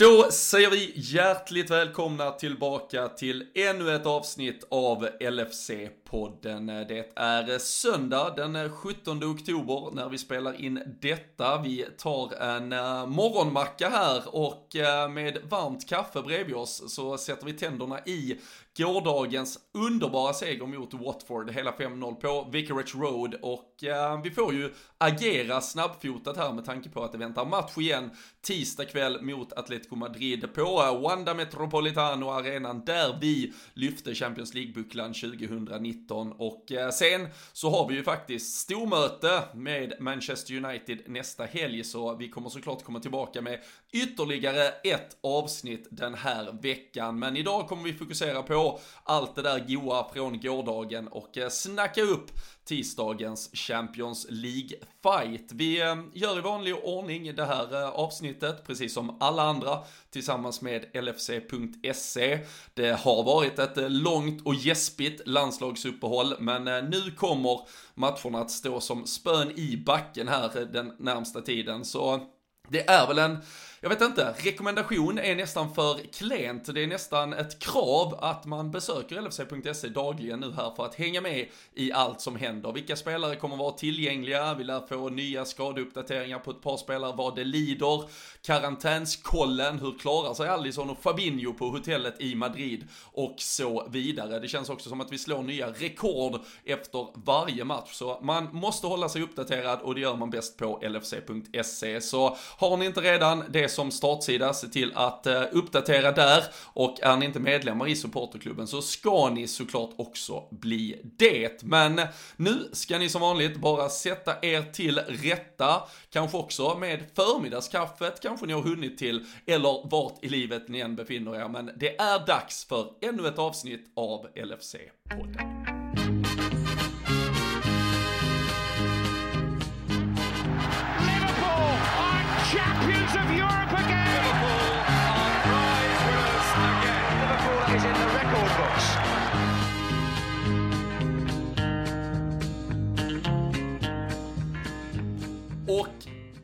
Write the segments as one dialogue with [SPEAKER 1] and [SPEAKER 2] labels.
[SPEAKER 1] Då säger vi hjärtligt välkomna tillbaka till ännu ett avsnitt av LFC. Podden. Det är söndag den 17 oktober när vi spelar in detta. Vi tar en eh, morgonmacka här och eh, med varmt kaffe bredvid oss så sätter vi tänderna i gårdagens underbara seger mot Watford, hela 5-0 på Vicarage Road och eh, vi får ju agera snabbfotat här med tanke på att det väntar match igen tisdag kväll mot Atletico Madrid på eh, Wanda Metropolitano arenan där vi lyfte Champions League-bucklan 2019 och eh, sen så har vi ju faktiskt stormöte med Manchester United nästa helg. Så vi kommer såklart komma tillbaka med ytterligare ett avsnitt den här veckan. Men idag kommer vi fokusera på allt det där goa från gårdagen och eh, snacka upp tisdagens Champions League-fight. Vi eh, gör i vanlig ordning det här eh, avsnittet, precis som alla andra, tillsammans med LFC.se. Det har varit ett eh, långt och gäspigt landslagsuppehåll, men nu kommer matcherna att stå som spön i backen här den närmsta tiden, så det är väl en jag vet inte, rekommendation är nästan för klent. Det är nästan ett krav att man besöker LFC.se dagligen nu här för att hänga med i allt som händer. Vilka spelare kommer vara tillgängliga? Vi lär få nya skadeuppdateringar på ett par spelare vad det lider. Karantänskollen, hur klarar sig Allison och Fabinho på hotellet i Madrid? Och så vidare. Det känns också som att vi slår nya rekord efter varje match. Så man måste hålla sig uppdaterad och det gör man bäst på LFC.se. Så har ni inte redan det som startsida, se till att eh, uppdatera där och är ni inte medlemmar i supporterklubben så ska ni såklart också bli det. Men nu ska ni som vanligt bara sätta er till rätta, kanske också med förmiddagskaffet, kanske ni har hunnit till, eller vart i livet ni än befinner er. Men det är dags för ännu ett avsnitt av LFC-podden.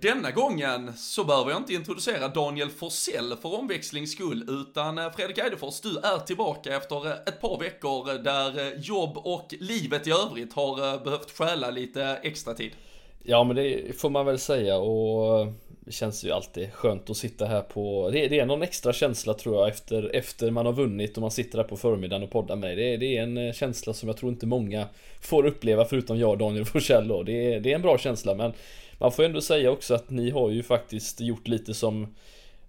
[SPEAKER 1] Denna gången så behöver jag inte introducera Daniel Forsell för omväxlings skull, utan eh, Fredrik Eidefors, du är tillbaka efter eh, ett par veckor där eh, jobb och livet i övrigt har behövt stjäla lite extra tid.
[SPEAKER 2] Ja men det får man väl säga och det känns ju alltid skönt att sitta här på Det, det är någon extra känsla tror jag efter, efter man har vunnit och man sitter här på förmiddagen och poddar med det, det är en känsla som jag tror inte många får uppleva förutom jag och Daniel Forsell då. Det är, det är en bra känsla men man får ändå säga också att ni har ju faktiskt gjort lite som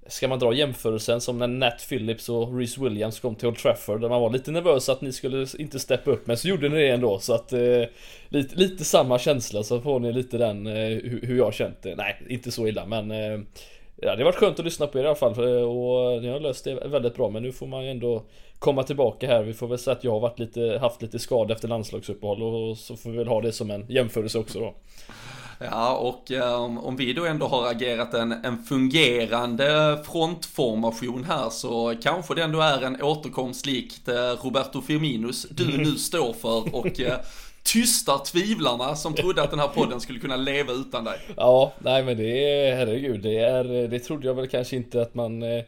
[SPEAKER 2] Ska man dra jämförelsen som när Nat Phillips och Rhys Williams kom till Old Trafford där man var lite nervös att ni skulle inte steppa upp men så gjorde ni det ändå så att eh, lite, lite samma känsla så får ni lite den eh, hur, hur jag känt det. Nej, inte så illa men eh, Ja, det har varit skönt att lyssna på er i alla fall eh, och eh, ni har löst det väldigt bra men nu får man ju ändå komma tillbaka här. Vi får väl säga att jag har varit lite, haft lite skada efter landslagsuppehåll och så får vi väl ha det som en jämförelse också då.
[SPEAKER 1] Ja, och um, om vi då ändå har agerat en, en fungerande frontformation här så kanske det ändå är en återkomst likt uh, Roberto Firminus du nu står för och uh, tystar tvivlarna som trodde att den här podden skulle kunna leva utan dig.
[SPEAKER 2] Ja, nej men det är, herregud, det är, det trodde jag väl kanske inte att man eh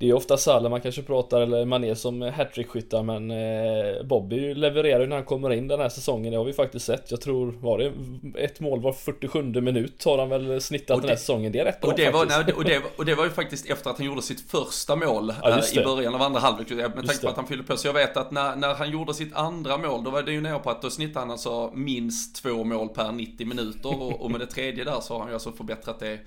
[SPEAKER 2] det är ofta Salah man kanske pratar eller Mané som hattrickskyttar men eh, Bobby levererar ju när han kommer in den här säsongen. Det har vi faktiskt sett. Jag tror, var det ett mål var 47 minut har han väl snittat det, den här säsongen. Det är rätt bra
[SPEAKER 1] och det, var, nej, och, det, och det var ju faktiskt efter att han gjorde sitt första mål ja, äh, i början av andra halvlek. Med tanke på att han fyllde på. Så jag vet att när, när han gjorde sitt andra mål då var det ju nere på att då snittade han alltså minst två mål per 90 minuter. Och, och med det tredje där så har han ju alltså förbättrat det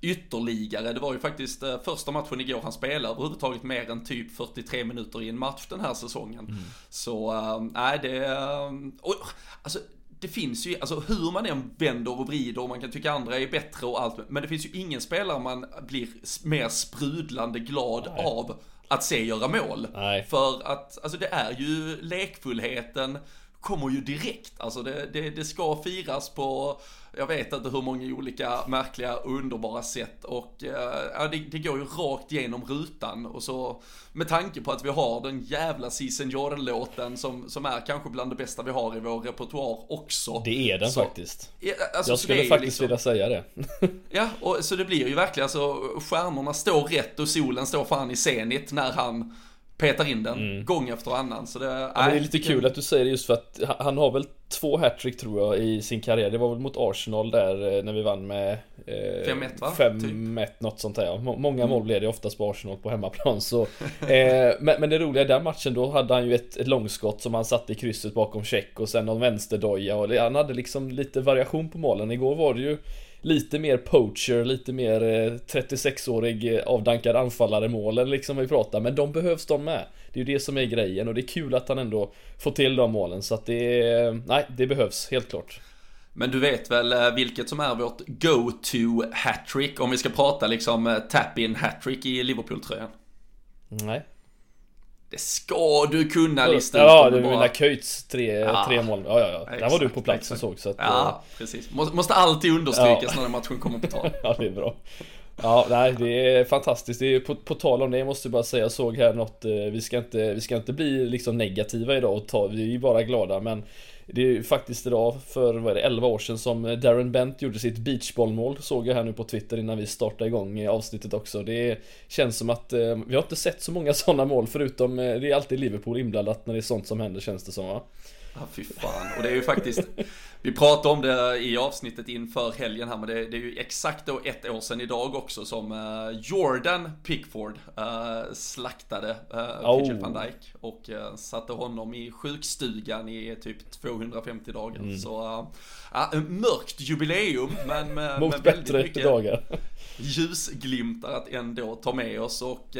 [SPEAKER 1] ytterligare. Det var ju faktiskt eh, första matchen igår han spelade överhuvudtaget mer än typ 43 minuter i en match den här säsongen. Mm. Så, eh, nej äh, det, äh, och, alltså det finns ju, alltså hur man än vänder och vrider och man kan tycka andra är bättre och allt, men det finns ju ingen spelare man blir mer sprudlande glad nej. av att se göra mål. Nej. För att, alltså det är ju lekfullheten, kommer ju direkt. Alltså det, det, det ska firas på, jag vet inte hur många olika märkliga och underbara sätt och ja, det, det, går ju rakt igenom rutan och så med tanke på att vi har den jävla Season Jordan-låten som, som är kanske bland det bästa vi har i vår repertoar också.
[SPEAKER 2] Det är den så, faktiskt. Alltså, jag skulle faktiskt liksom, vilja säga det.
[SPEAKER 1] ja, och så det blir ju verkligen alltså stjärnorna står rätt och solen står fan i zenit när han petar in den mm. gång efter annan. Så det,
[SPEAKER 2] ja, det är lite kul att du säger det just för att han har väl två hattrick tror jag i sin karriär. Det var väl mot Arsenal där eh, när vi vann med
[SPEAKER 1] 5-1 eh, va?
[SPEAKER 2] 5-1 typ. något sånt där. Många mm. mål blev det oftast på Arsenal på hemmaplan. Så, eh, men, men det roliga i den matchen då hade han ju ett, ett långskott som han satte i krysset bakom check och sen någon vänsterdoja och han hade liksom lite variation på målen. Igår var det ju lite mer poacher, lite mer 36-årig eh, avdankad anfallare målen liksom vi pratar. Men de behövs de med. Det är ju det som är grejen och det är kul att han ändå får till de målen. Så att det, nej, det behövs helt klart.
[SPEAKER 1] Men du vet väl eh, vilket som är vårt go-to hattrick om vi ska prata liksom eh, tap-in hattrick i Liverpool-tröjan?
[SPEAKER 2] Nej.
[SPEAKER 1] Det ska du kunna lista
[SPEAKER 2] ut Ja, du menar Köjts tre, ja. tre mål. Ja, ja, ja. Exakt, Där var du på plats och såg så att,
[SPEAKER 1] Ja, eh, precis. Måste alltid understrykas ja. när matchen kommer på tal.
[SPEAKER 2] ja, det är bra. Ja, nej, det är fantastiskt. Det är, på, på tal om det, jag måste bara säga, jag såg här något, eh, vi ska inte, vi ska inte bli liksom negativa idag och ta, vi är ju bara glada, men det är ju faktiskt idag för, vad är det, 11 år sedan som Darren Bent gjorde sitt beachbollmål Såg jag här nu på Twitter innan vi startade igång avsnittet också Det känns som att eh, vi har inte sett så många sådana mål förutom eh, Det är alltid Liverpool inblandat när det är sånt som händer känns det som va?
[SPEAKER 1] Ja, fy fan. Och det är ju faktiskt, vi pratade om det i avsnittet inför helgen här, men det, det är ju exakt då ett år sedan idag också som uh, Jordan Pickford uh, slaktade uh, oh. Van Dijk och uh, satte honom i sjukstugan i typ 250 dagar. Mm. Så, uh, mörkt jubileum, men med,
[SPEAKER 2] Mot
[SPEAKER 1] med
[SPEAKER 2] väldigt mycket dagar.
[SPEAKER 1] Ljusglimtar att ändå ta med oss och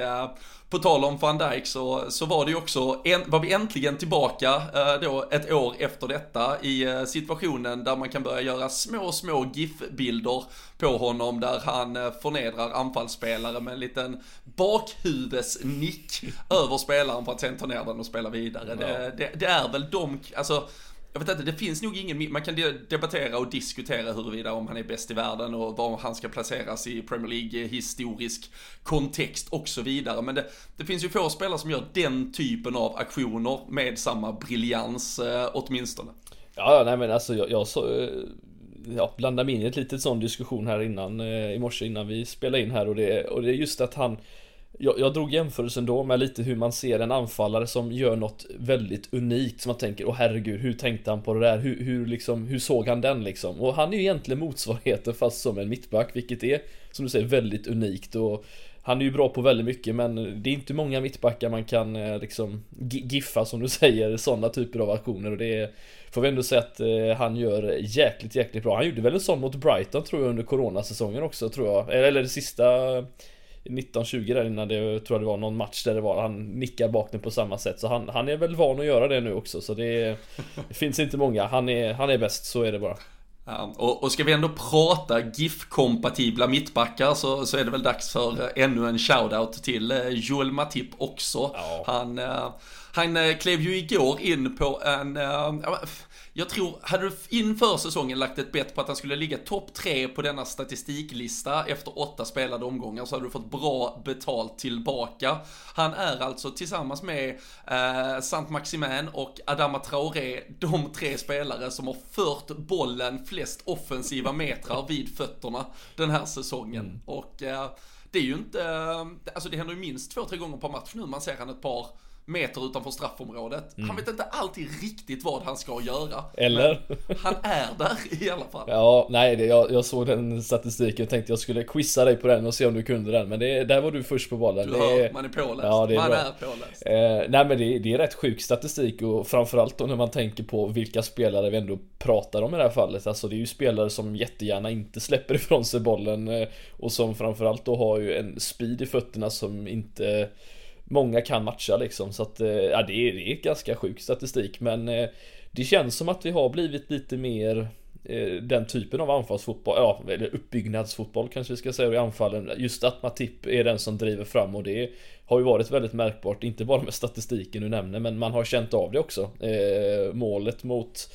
[SPEAKER 1] på tal om van Dijk så, så var det ju också, en, var vi äntligen tillbaka eh, då ett år efter detta i eh, situationen där man kan börja göra små, små GIF-bilder på honom där han eh, förnedrar anfallsspelare med en liten bakhuvudesnick över spelaren för att sen ta ner den och spela vidare. Ja. Det, det, det, är väl de, alltså jag vet inte, det finns nog ingen, man kan debattera och diskutera huruvida om han är bäst i världen och var han ska placeras i Premier League historisk kontext och så vidare. Men det, det finns ju få spelare som gör den typen av aktioner med samma briljans eh, åtminstone.
[SPEAKER 2] Ja, nej men alltså jag, jag så, eh, ja, blandade mig in i ett litet sån diskussion här innan eh, i morse innan vi spelade in här och det, och det är just att han jag, jag drog jämförelsen då med lite hur man ser en anfallare som gör något väldigt unikt som man tänker, åh herregud, hur tänkte han på det där? Hur, hur, liksom, hur såg han den liksom? Och han är ju egentligen motsvarigheten fast som en mittback, vilket är, som du säger, väldigt unikt och han är ju bra på väldigt mycket men det är inte många mittbackar man kan eh, liksom giffa som du säger, sådana typer av aktioner och det är, får vi ändå säga att eh, han gör jäkligt, jäkligt bra. Han gjorde väl en sån mot Brighton tror jag under coronasäsongen också tror jag, eller det sista 19-20 där innan det tror jag det var någon match där det var Han nickar bak den på samma sätt Så han, han är väl van att göra det nu också så det, det finns inte många Han är, han är bäst, så är det bara
[SPEAKER 1] Ja, och, och ska vi ändå prata GIF-kompatibla mittbackar så, så är det väl dags för ännu en shoutout till uh, Joel Matip också. Ja. Han, uh, han klev ju igår in på en, jag tror, hade du inför säsongen lagt ett bett på att han skulle ligga topp tre på denna statistiklista efter åtta spelade omgångar så hade du fått bra betalt tillbaka. Han är alltså tillsammans med eh, Sant Maximin och Adama Traoré de tre spelare som har fört bollen flest offensiva metrar vid fötterna den här säsongen. Mm. Och eh, det är ju inte, alltså det händer ju minst två, tre gånger per match nu man ser han ett par meter utanför straffområdet. Mm. Han vet inte alltid riktigt vad han ska göra.
[SPEAKER 2] Eller?
[SPEAKER 1] Han är där i alla fall.
[SPEAKER 2] Ja, nej, det, jag, jag såg den statistiken och tänkte jag skulle quizza dig på den och se om du kunde den. Men det, där var du först på bollen.
[SPEAKER 1] Du hör, man är påläst. Ja, det är man bra. är påläst.
[SPEAKER 2] Eh, nej, men det, det, är rätt sjuk statistik och framförallt då när man tänker på vilka spelare vi ändå pratar om i det här fallet. Alltså det är ju spelare som jättegärna inte släpper ifrån sig bollen eh, och som framförallt då har ju en speed i fötterna som inte många kan matcha liksom. Så att, eh, ja, det är, det är ganska sjuk statistik. Men eh, det känns som att vi har blivit lite mer eh, den typen av anfallsfotboll, ja, eller uppbyggnadsfotboll kanske vi ska säga i anfallen. Just att Matip är den som driver fram och det har ju varit väldigt märkbart, inte bara med statistiken du nämner, men man har känt av det också. Eh, målet mot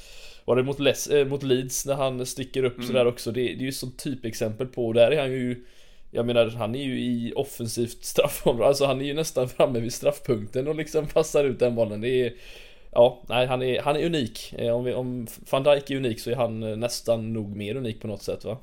[SPEAKER 2] var det mot, Les, eh, mot Leeds när han sticker upp mm. sådär också? Det, det är ju som typexempel på, där är han ju jag menar, han är ju i offensivt straffområde, alltså han är ju nästan framme vid straffpunkten och liksom passar ut den bollen. Det är Ja, nej han är, han är unik. Eh, om, vi, om van Dijk är unik så är han eh, nästan nog mer unik på något sätt va?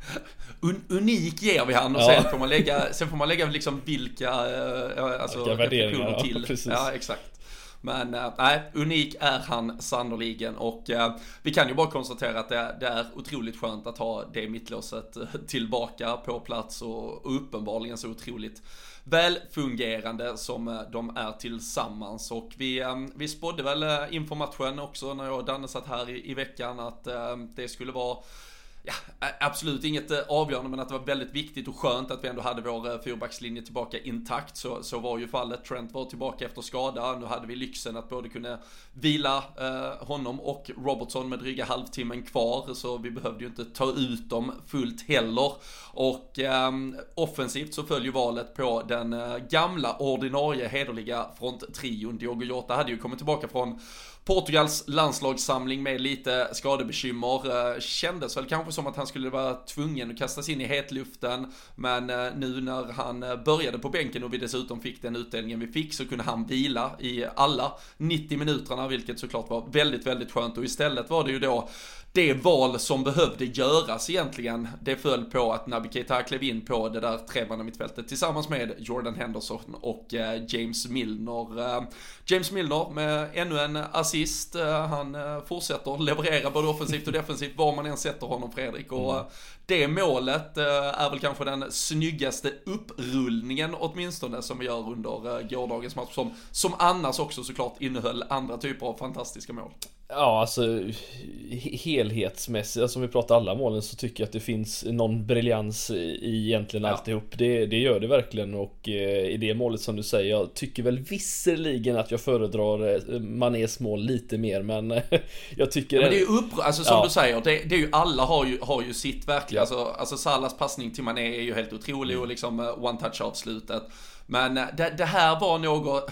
[SPEAKER 1] Un, unik ger vi han och ja. sen får man lägga, sen får man lägga liksom vilka, äh, alltså vilka
[SPEAKER 2] värderingar
[SPEAKER 1] till. Ja, ja, exakt. Men äh, nej, unik är han sannoliken och äh, vi kan ju bara konstatera att det, det, är otroligt skönt att ha det mittlåset eh, tillbaka på plats och, uppenbarligen så otroligt välfungerande som de är tillsammans. Och vi, vi spådde väl inför matchen också när jag och Danne satt här i, i veckan att det skulle vara Ja, absolut inget avgörande men att det var väldigt viktigt och skönt att vi ändå hade vår fyrbackslinje tillbaka intakt. Så, så var ju fallet. Trent var tillbaka efter skada. Nu hade vi lyxen att både kunna vila eh, honom och Robertson med dryga halvtimmen kvar. Så vi behövde ju inte ta ut dem fullt heller. Och eh, offensivt så föll ju valet på den eh, gamla ordinarie hederliga fronttrion. Diogo Jota hade ju kommit tillbaka från Portugals landslagssamling med lite skadebekymmer. Eh, kändes väl kanske som att han skulle vara tvungen att kastas in i hetluften. Men eh, nu när han eh, började på bänken och vi dessutom fick den utdelningen vi fick så kunde han vila i alla 90 minuterna, vilket såklart var väldigt, väldigt skönt. Och istället var det ju då det val som behövde göras egentligen, det föll på att Naby Keita klev in på det där tremannamittfältet tillsammans med Jordan Henderson och eh, James Milner. Eh, James Milner med ännu en assist, eh, han fortsätter leverera både offensivt och defensivt var man än sätter honom Fredrik. Och mm. det målet är väl kanske den snyggaste upprullningen åtminstone som vi gör under gårdagens match som, som annars också såklart innehöll andra typer av fantastiska mål.
[SPEAKER 2] Ja, alltså helhetsmässigt, alltså om vi pratar alla målen så tycker jag att det finns någon briljans i egentligen ja. alltihop. Det, det gör det verkligen och eh, i det målet som du säger, jag tycker väl visserligen att jag föredrar eh, Manés mål lite mer men jag tycker... Ja,
[SPEAKER 1] men det är ju upp, alltså som ja. du säger, det, det, är ju alla har ju, har ju sitt verkligen. Alltså, alltså Salas passning till Mané är ju helt otrolig mm. och liksom eh, one touch avslutet. Men det, det här var något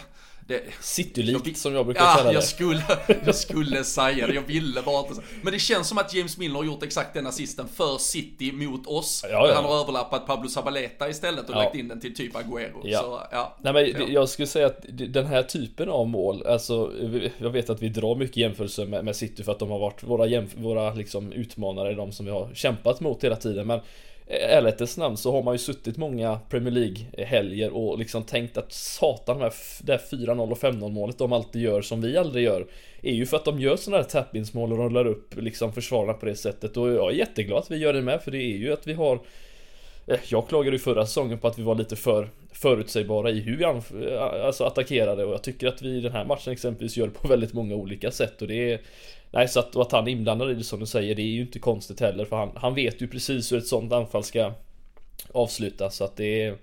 [SPEAKER 2] Citylikt som jag brukar ja, kalla det.
[SPEAKER 1] Jag skulle, jag skulle säga det, jag ville bara inte Men det känns som att James Milner har gjort exakt den assisten för City mot oss. Ja, ja. Han har överlappat Pablo Zabaleta istället och ja. lagt in den till typ Agüero. Ja. Så, ja.
[SPEAKER 2] Nej, men jag skulle säga att den här typen av mål, alltså jag vet att vi drar mycket jämförelser med, med City för att de har varit våra, jämf- våra liksom utmanare, de som vi har kämpat mot hela tiden. Men ärlighetens namn så har man ju suttit många Premier League-helger och liksom tänkt att satan de här, det här 4-0 och 5-0 målet de alltid gör som vi aldrig gör Är ju för att de gör sådana här tap-ins-mål och rullar upp liksom försvararna på det sättet. Och jag är jätteglad att vi gör det med för det är ju att vi har eh, jag klagade ju förra säsongen på att vi var lite för förutsägbara i hur vi eh, alltså attackerade och jag tycker att vi i den här matchen exempelvis gör det på väldigt många olika sätt och det är Nej så att, och att han är inblandad i det som du säger det är ju inte konstigt heller för han, han vet ju precis hur ett sånt anfall ska avslutas så att det är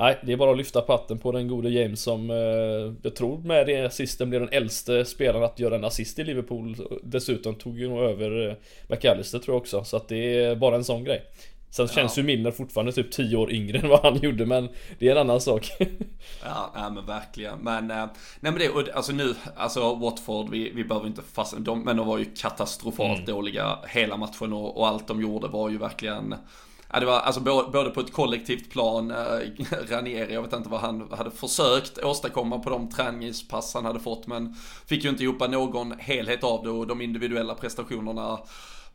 [SPEAKER 2] Nej, det är bara att lyfta patten på den gode James som eh, jag tror med det assisten blev den äldste spelaren att göra en assist i Liverpool. Dessutom tog ju nog över eh, McAllister tror jag också, så att det är bara en sån grej. Sen ja. känns ju Milner fortfarande typ 10 år yngre än vad han gjorde men det är en annan sak.
[SPEAKER 1] ja, ja men verkligen. Men, äh, nej men det, alltså nu, alltså Watford, vi, vi behöver inte fastna, de, men de var ju katastrofalt mm. dåliga hela matchen och, och, allt de gjorde var ju verkligen Ja, det var alltså både på ett kollektivt plan, äh, Ranieri, jag vet inte vad han hade försökt åstadkomma på de träningspass han hade fått, men fick ju inte ihop någon helhet av det och de individuella prestationerna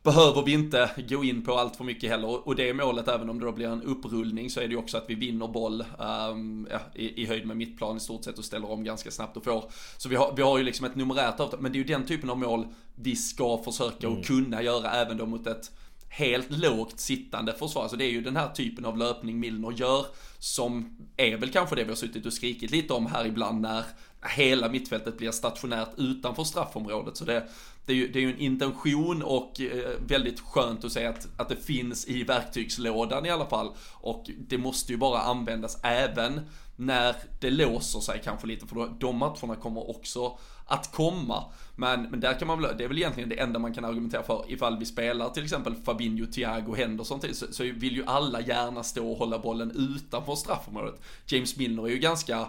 [SPEAKER 1] behöver vi inte gå in på allt för mycket heller. Och det målet, även om det då blir en upprullning, så är det ju också att vi vinner boll um, ja, i, i, höjd med mittplan i stort sett och ställer om ganska snabbt och får. Så vi har, vi har ju liksom ett numerärt avtal, men det är ju den typen av mål vi ska försöka mm. och kunna göra även då mot ett helt lågt sittande försvar. Så det är ju den här typen av löpning Milner gör som är väl kanske det vi har suttit och skrikit lite om här ibland när hela mittfältet blir stationärt utanför straffområdet. Så det, det är ju, det är ju en intention och eh, väldigt skönt att se att, att det finns i verktygslådan i alla fall. Och det måste ju bara användas även när det låser sig kanske lite, för då, de matcherna kommer också att komma. Men, men där kan man väl, det är väl egentligen det enda man kan argumentera för ifall vi spelar till exempel Fabinho, Thiago, Henderson till, så, så vill ju alla gärna stå och hålla bollen utanför straffområdet. James Milner är ju ganska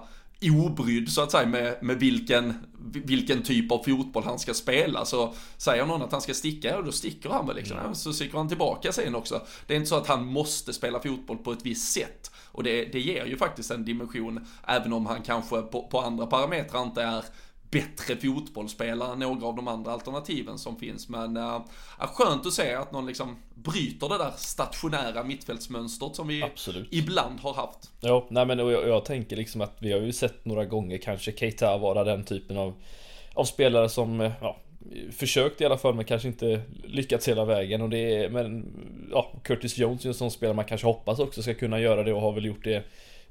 [SPEAKER 1] obrydd så att säga med, med vilken, vilken typ av fotboll han ska spela. Så säger någon att han ska sticka, ja då sticker han väl liksom. Mm. Så sticker han tillbaka sen också. Det är inte så att han måste spela fotboll på ett visst sätt. Och det, det ger ju faktiskt en dimension, även om han kanske på, på andra parametrar inte är bättre fotbollsspelare än några av de andra alternativen som finns. Men äh, skönt att se att någon liksom bryter det där stationära mittfältsmönstret som vi Absolut. ibland har haft.
[SPEAKER 2] Ja, nej men och jag, jag, tänker liksom att vi har ju sett några gånger kanske Keita vara den typen av, av spelare som, eh, ja, försökt i alla fall men kanske inte lyckats hela vägen och det är, men ja, Curtis Jones är en sån spelare man kanske hoppas också ska kunna göra det och har väl gjort det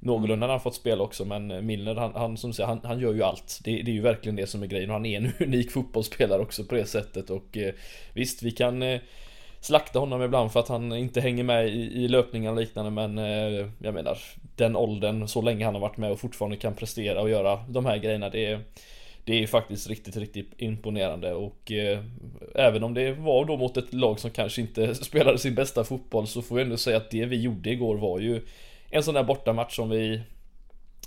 [SPEAKER 2] någorlunda när han fått spela också men Milner han, han som du säger, han, han gör ju allt. Det, det, är ju verkligen det som är grejen. Och han är en unik fotbollsspelare också på det sättet. Och eh, visst vi kan eh, slakta honom ibland för att han inte hänger med i, i löpningar och liknande men eh, jag menar den åldern, så länge han har varit med och fortfarande kan prestera och göra de här grejerna det är det är faktiskt riktigt, riktigt imponerande. Och eh, även om det var då mot ett lag som kanske inte spelade sin bästa fotboll så får jag ändå säga att det vi gjorde igår var ju en sån där bortamatch som vi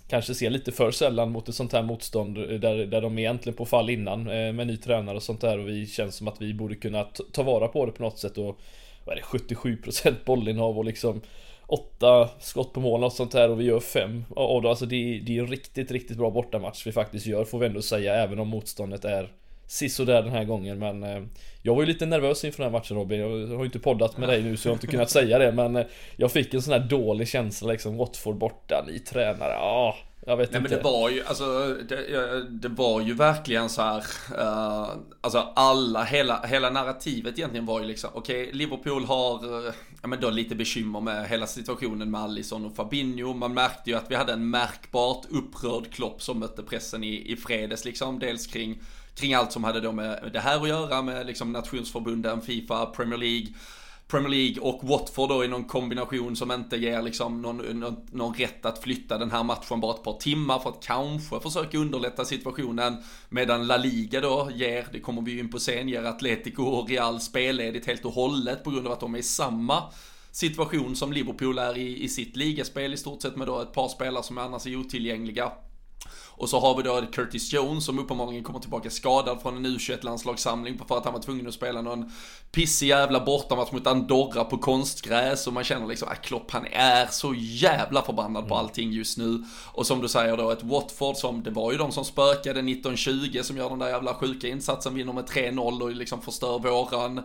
[SPEAKER 2] kanske ser lite för sällan mot ett sånt här motstånd eh, där, där de är egentligen på fall innan eh, med ny tränare och sånt där och vi känns som att vi borde kunna ta vara på det på något sätt. Och vad är det 77% bollinnehav och liksom åtta skott på mål och sånt där och vi gör fem. Och då, alltså det, det är en riktigt, riktigt bra bortamatch vi faktiskt gör får vi ändå säga även om motståndet är sisådär den här gången men eh, Jag var ju lite nervös inför den här matchen Robin Jag har ju inte poddat med dig nu så jag har inte kunnat säga det men eh, Jag fick en sån här dålig känsla liksom Watford borta, ny tränare, ja jag vet
[SPEAKER 1] Nej
[SPEAKER 2] inte.
[SPEAKER 1] men det var ju, alltså det, det var ju verkligen så här, uh, alltså alla, hela, hela narrativet egentligen var ju liksom, okej, okay, Liverpool har, uh, ja men då lite bekymmer med hela situationen med Allison och Fabinho. Man märkte ju att vi hade en märkbart upprörd Klopp som mötte pressen i, i fredags liksom, dels kring kring allt som hade då med det här att göra med liksom nationsförbunden, Fifa, Premier League. Premier League och Watford då i någon kombination som inte ger liksom någon, någon, någon, rätt att flytta den här matchen bara ett par timmar för att kanske försöka underlätta situationen. Medan La Liga då ger, det kommer vi ju in på sen, ger Atletico och Real spelledigt helt och hållet på grund av att de är i samma situation som Liverpool är i, i sitt ligaspel i stort sett med då ett par spelare som annars är otillgängliga. Och så har vi då Curtis Jones som uppenbarligen kommer tillbaka skadad från en U21-landslagssamling för att han var tvungen att spela någon pissig jävla bortamatch mot Andorra på konstgräs och man känner liksom att Klopp han är så jävla förbannad mm. på allting just nu. Och som du säger då ett Watford som, det var ju de som spökade 1920 som gör den där jävla sjuka insatsen, vinner med 3-0 och liksom förstör våran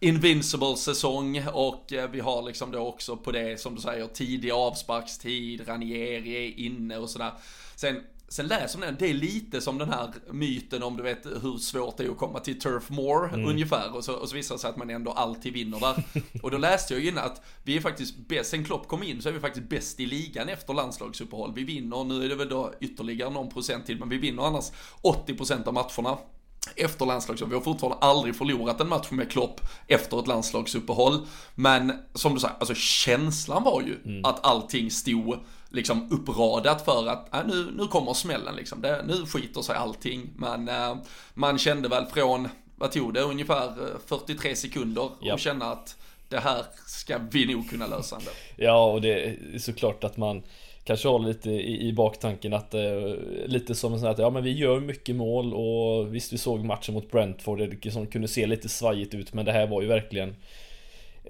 [SPEAKER 1] Invincible säsong och eh, vi har liksom då också på det som du säger tidig avsparkstid, Ranieri är inne och sådär. Sen Sen läser man den, det är lite som den här myten om du vet hur svårt det är att komma till Turf Moor mm. ungefär och så, och så visar det sig att man ändå alltid vinner där. och då läste jag ju innan att vi är faktiskt bäst, sen Klopp kom in så är vi faktiskt bäst i ligan efter landslagsuppehåll. Vi vinner, nu är det väl då ytterligare någon procent till, men vi vinner annars 80% av matcherna efter landslagsuppehåll. Vi har fortfarande aldrig förlorat en match med Klopp efter ett landslagsuppehåll. Men som du säger, alltså känslan var ju mm. att allting stod liksom uppradat för att äh, nu, nu kommer smällen liksom. Det, nu skiter sig allting. Men äh, man kände väl från, vad tog det, ungefär 43 eh, sekunder yep. och känna att det här ska vi nog kunna lösa ändå.
[SPEAKER 2] Ja, och det är såklart att man kanske har lite i, i baktanken att eh, lite som en sån att ja men vi gör mycket mål och visst vi såg matchen mot Brentford det som kunde se lite svajigt ut men det här var ju verkligen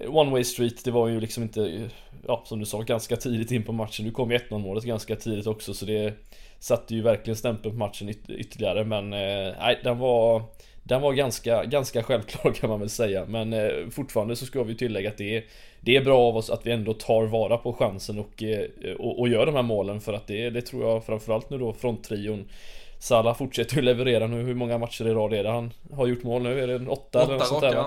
[SPEAKER 2] One Way Street, det var ju liksom inte, ja som du sa, ganska tidigt in på matchen. Nu kom 1-0 målet ganska tidigt också så det satte ju verkligen stämpeln på matchen yt ytterligare men eh, nej, den var den var ganska, ganska självklar kan man väl säga men eh, fortfarande så ska vi tillägga att det är Det är bra av oss att vi ändå tar vara på chansen och, eh, och, och gör de här målen för att det, det tror jag framförallt nu då från trion Salah fortsätter ju leverera nu, hur många matcher i rad är det han har gjort mål nu? Är det en åtta, åtta eller något sånt där?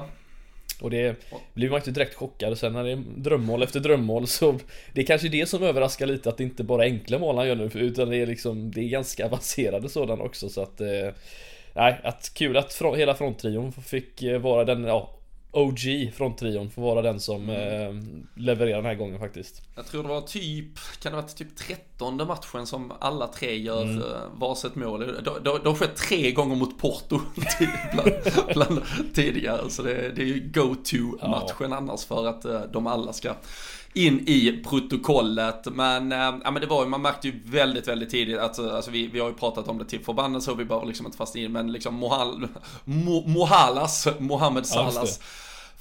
[SPEAKER 2] Och det blir man inte direkt chockad. Sen när det är drömmål efter drömmål så Det är kanske det som överraskar lite att det inte bara är enkla mål han gör nu utan det är liksom Det är ganska avancerade sådana också. Så att eh, Nej, att kul att fr hela fronttrion fick eh, vara den, ja OG från trion får vara den som mm. eh, levererar den här gången faktiskt.
[SPEAKER 1] Jag tror det var typ, kan det vara typ trettonde matchen som alla tre gör mm. Eh, varsitt mål. Det har skett tre gånger mot Porto bland, bland tidigare. Så det, det är ju go-to-matchen ja. annars för att eh, de alla ska in i protokollet. Men, äh, ja, men det var ju, man märkte ju väldigt, väldigt tidigt att alltså, alltså, vi, vi har ju pratat om det till förbannelse och vi behöver liksom inte fastna in men liksom Mohal, Mo, Mohalas, Mohammed Salas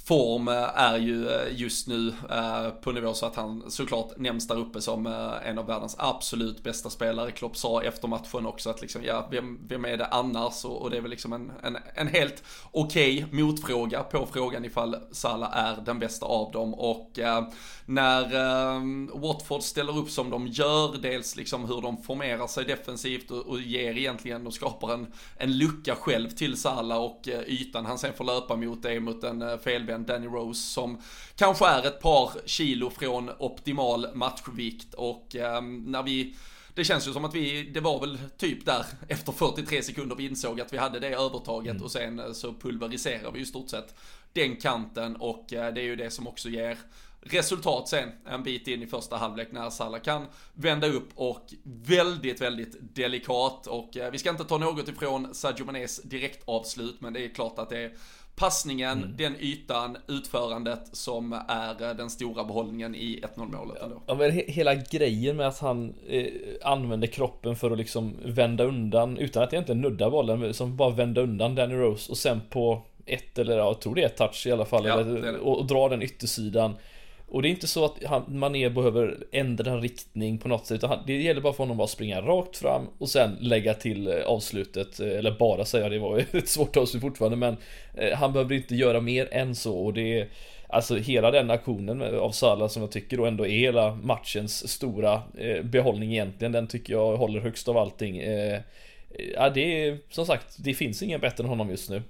[SPEAKER 1] form eh, är ju eh, just nu eh, på nivå så att han såklart nämns där uppe som en av världens absolut bästa spelare. Klopp sa efter matchen också att liksom, ja, vem, vem är det annars? Och, det är väl liksom en, en, en helt okej okay motfråga på frågan ifall Salah är den bästa av dem. Och när Watford ställer upp som de gör, dels liksom hur de formerar sig defensivt och, och ger egentligen och skapar en, en lucka själv till Salah och ytan han sen får löpa mot det mot en felvänd än Danny Rose som kanske är ett par kilo från optimal matchvikt. Och eh, när vi det känns ju som att vi, det var väl typ där efter 43 sekunder vi insåg att vi hade det övertaget. Mm. och sen eh, så pulveriserar vi ju stort sett den kanten. Och eh, det är ju det som också ger resultat sen en bit in i första halvlek när Salah kan vända upp och väldigt, väldigt delikat. Och eh, vi ska inte ta något ifrån Sadio Manés direktavslut men det är klart att det är passningen, mm. den ytan, utförandet som är eh, den stora behållningen i 1-0 målet ändå.
[SPEAKER 2] Ja men hela grejen med att han eh, använder kroppen för att liksom vända undan utan att egentligen nudda bollen, som bara vända undan Danny Rose och sen på ett eller ja, jag tror det är ett touch i alla fall, ja, eller, och, och dra den yttersidan och det är inte så att han, Mané behöver ändra riktning på något sätt utan det gäller bara för honom att springa rakt fram och sen lägga till eh, avslutet eh, Eller bara säga det var ju ett svårt avslut fortfarande men eh, Han behöver inte göra mer än så och det är Alltså hela den aktionen av Salah som jag tycker då ändå är hela matchens stora behållning egentligen Den tycker jag håller högst av allting. Ja det är som sagt Det finns ingen bättre än honom just nu.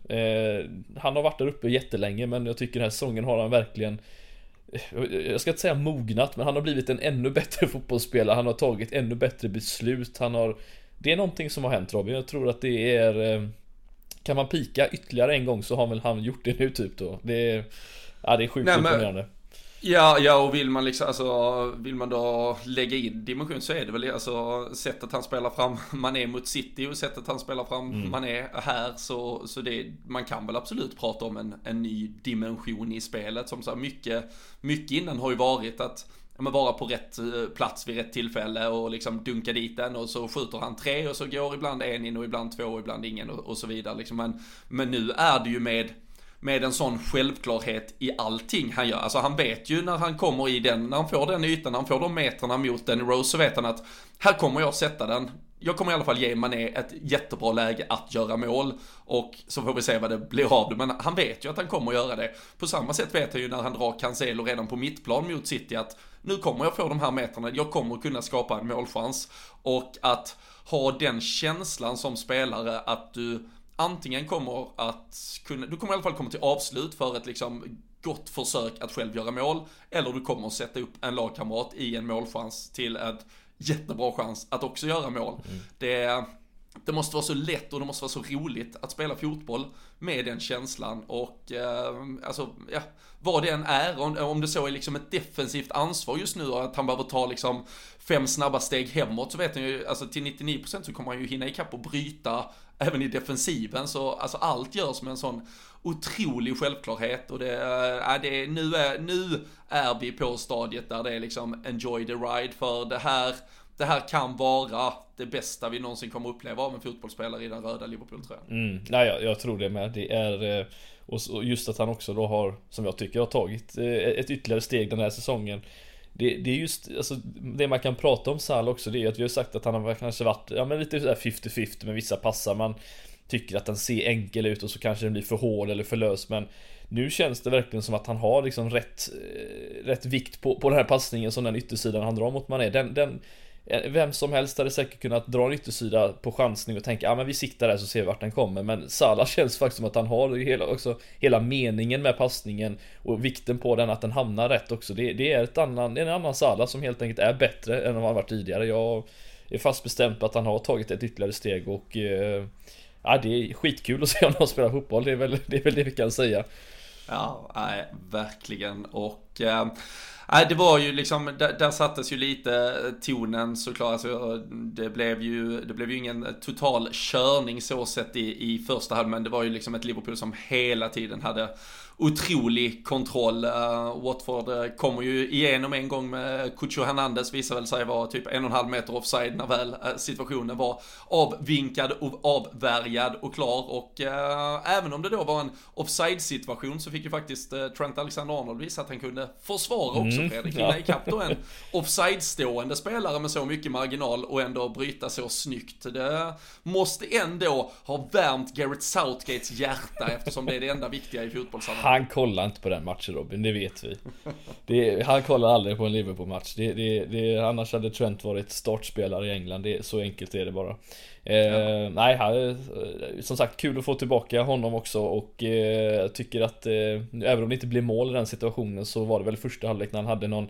[SPEAKER 2] Han har varit där uppe jättelänge men jag tycker den här säsongen har han verkligen jag ska inte säga mognat, men han har blivit en ännu bättre fotbollsspelare. Han har tagit ännu bättre beslut. Han har... Det är någonting som har hänt Robin. Jag tror att det är... Eh, kan man pika ytterligare en gång så har väl han gjort det nu typ då. Det är... Ja, det är sjukt imponerande.
[SPEAKER 1] Ja, ja och vill man liksom, alltså, vill man då lägga in dimension så är det väl alltså sättet han spelar fram man är mot City och sättet han spelar fram mm. man är här så, så det, man kan väl absolut prata om en, en ny dimension i spelet som så här, mycket, mycket innan har ju varit att men vara på rätt eh, plats vid rätt tillfälle och liksom dunka dit den och så skjuter han tre och så går ibland en in och ibland två och ibland ingen och, och så vidare liksom. Men, men nu är det ju med med en sån självklarhet i allting han gör. Alltså han vet ju när han kommer i den, när han får den ytan, när han får de metrarna mot den Rose så vet han att här kommer jag sätta den. Jag kommer i alla fall ge Mané ett jättebra läge att göra mål och så får vi se vad det blir av det. Men han vet ju att han kommer göra det. På samma sätt vet han ju när han drar Cancelo redan på mittplan mot City att nu kommer jag få de här metrarna, jag kommer kunna skapa en målchans. Och att ha den känslan som spelare att du antingen kommer att kunna, du kommer i alla fall komma till avslut för ett liksom gott försök att själv göra mål. Eller du kommer att sätta upp en lagkamrat i en målchans till ett jättebra chans att också göra mål. Mm. Det, det måste vara så lätt och det måste vara så roligt att spela fotboll med den känslan och eh, alltså, ja, vad det än är, om, om det så är liksom ett defensivt ansvar just nu och att han behöver ta liksom fem snabba steg hemåt så vet han ju, alltså till 99% så kommer han ju hinna ikapp och bryta även i defensiven. Så, alltså allt görs med en sån otrolig självklarhet och det, äh, det nu, är, nu är vi på stadiet där det är liksom enjoy the ride för det här, det här kan vara det bästa vi någonsin kommer uppleva av en fotbollsspelare i den röda Liverpool-tröjan.
[SPEAKER 2] Mm, nej, jag, jag, tror det med. Det är, eh, och just att han också då har, som jag tycker, har tagit eh, ett ytterligare steg den här säsongen. Det, det, är just, alltså, det man kan prata om Sal också, det är att vi har sagt att han har kanske varit, ja men lite sådär 50-50 med vissa passar. Man tycker att den ser enkel ut och så kanske den blir för hård eller för lös. Men nu känns det verkligen som att han har liksom rätt, eh, rätt vikt på, på den här passningen som den yttersidan han drar mot Mané. Den, den, Eh, vem som helst hade säkert kunnat dra en yttersida på chansning och tänka ja men vi siktar där så ser vi vart den kommer. Men Salah känns faktiskt som att han har hela, också, hela meningen med passningen och vikten på den att den hamnar rätt också. Det, det är ett annan, det är en annan Salah som helt enkelt är bättre än vad han varit tidigare. Jag är fast bestämd på att han har tagit ett ytterligare steg och eh, Ja det är skitkul att se honom spela fotboll, det är väl det, är väl det vi kan säga.
[SPEAKER 1] Ja, nej, verkligen. Och eh... Nej, det var ju liksom, där, där sattes ju lite tonen såklart. Alltså, det, blev ju, det blev ju ingen total körning så sett i, i första halv, men det var ju liksom ett Liverpool som hela tiden hade otrolig kontroll. Uh, Watford uh, kommer ju igenom en gång med Cucho Hernandez, visar väl sig vara typ en och en halv meter offside när väl uh, situationen var avvinkad och avvärjad och klar. Och även om det då var en offside situation så fick ju faktiskt Trent Alexander-Arnold visa att han kunde försvara också mm, Fredrik. Hinna ja. ikapp då en offside-stående spelare med så mycket marginal och ändå bryta så snyggt. Det måste ändå ha värmt Garrett Southgates hjärta eftersom det är det enda viktiga i fotbollssammanhang.
[SPEAKER 2] Han kollar inte på den matchen Robin, det vet vi. Det, han kollar aldrig på en Liverpool-match. Det, det, det, annars hade Trent varit startspelare i England. Det, så enkelt är det bara. Eh, ja. Nej, här, som sagt kul att få tillbaka honom också och eh, tycker att eh, även om det inte blev mål i den situationen så var det väl första halvlek när han hade någon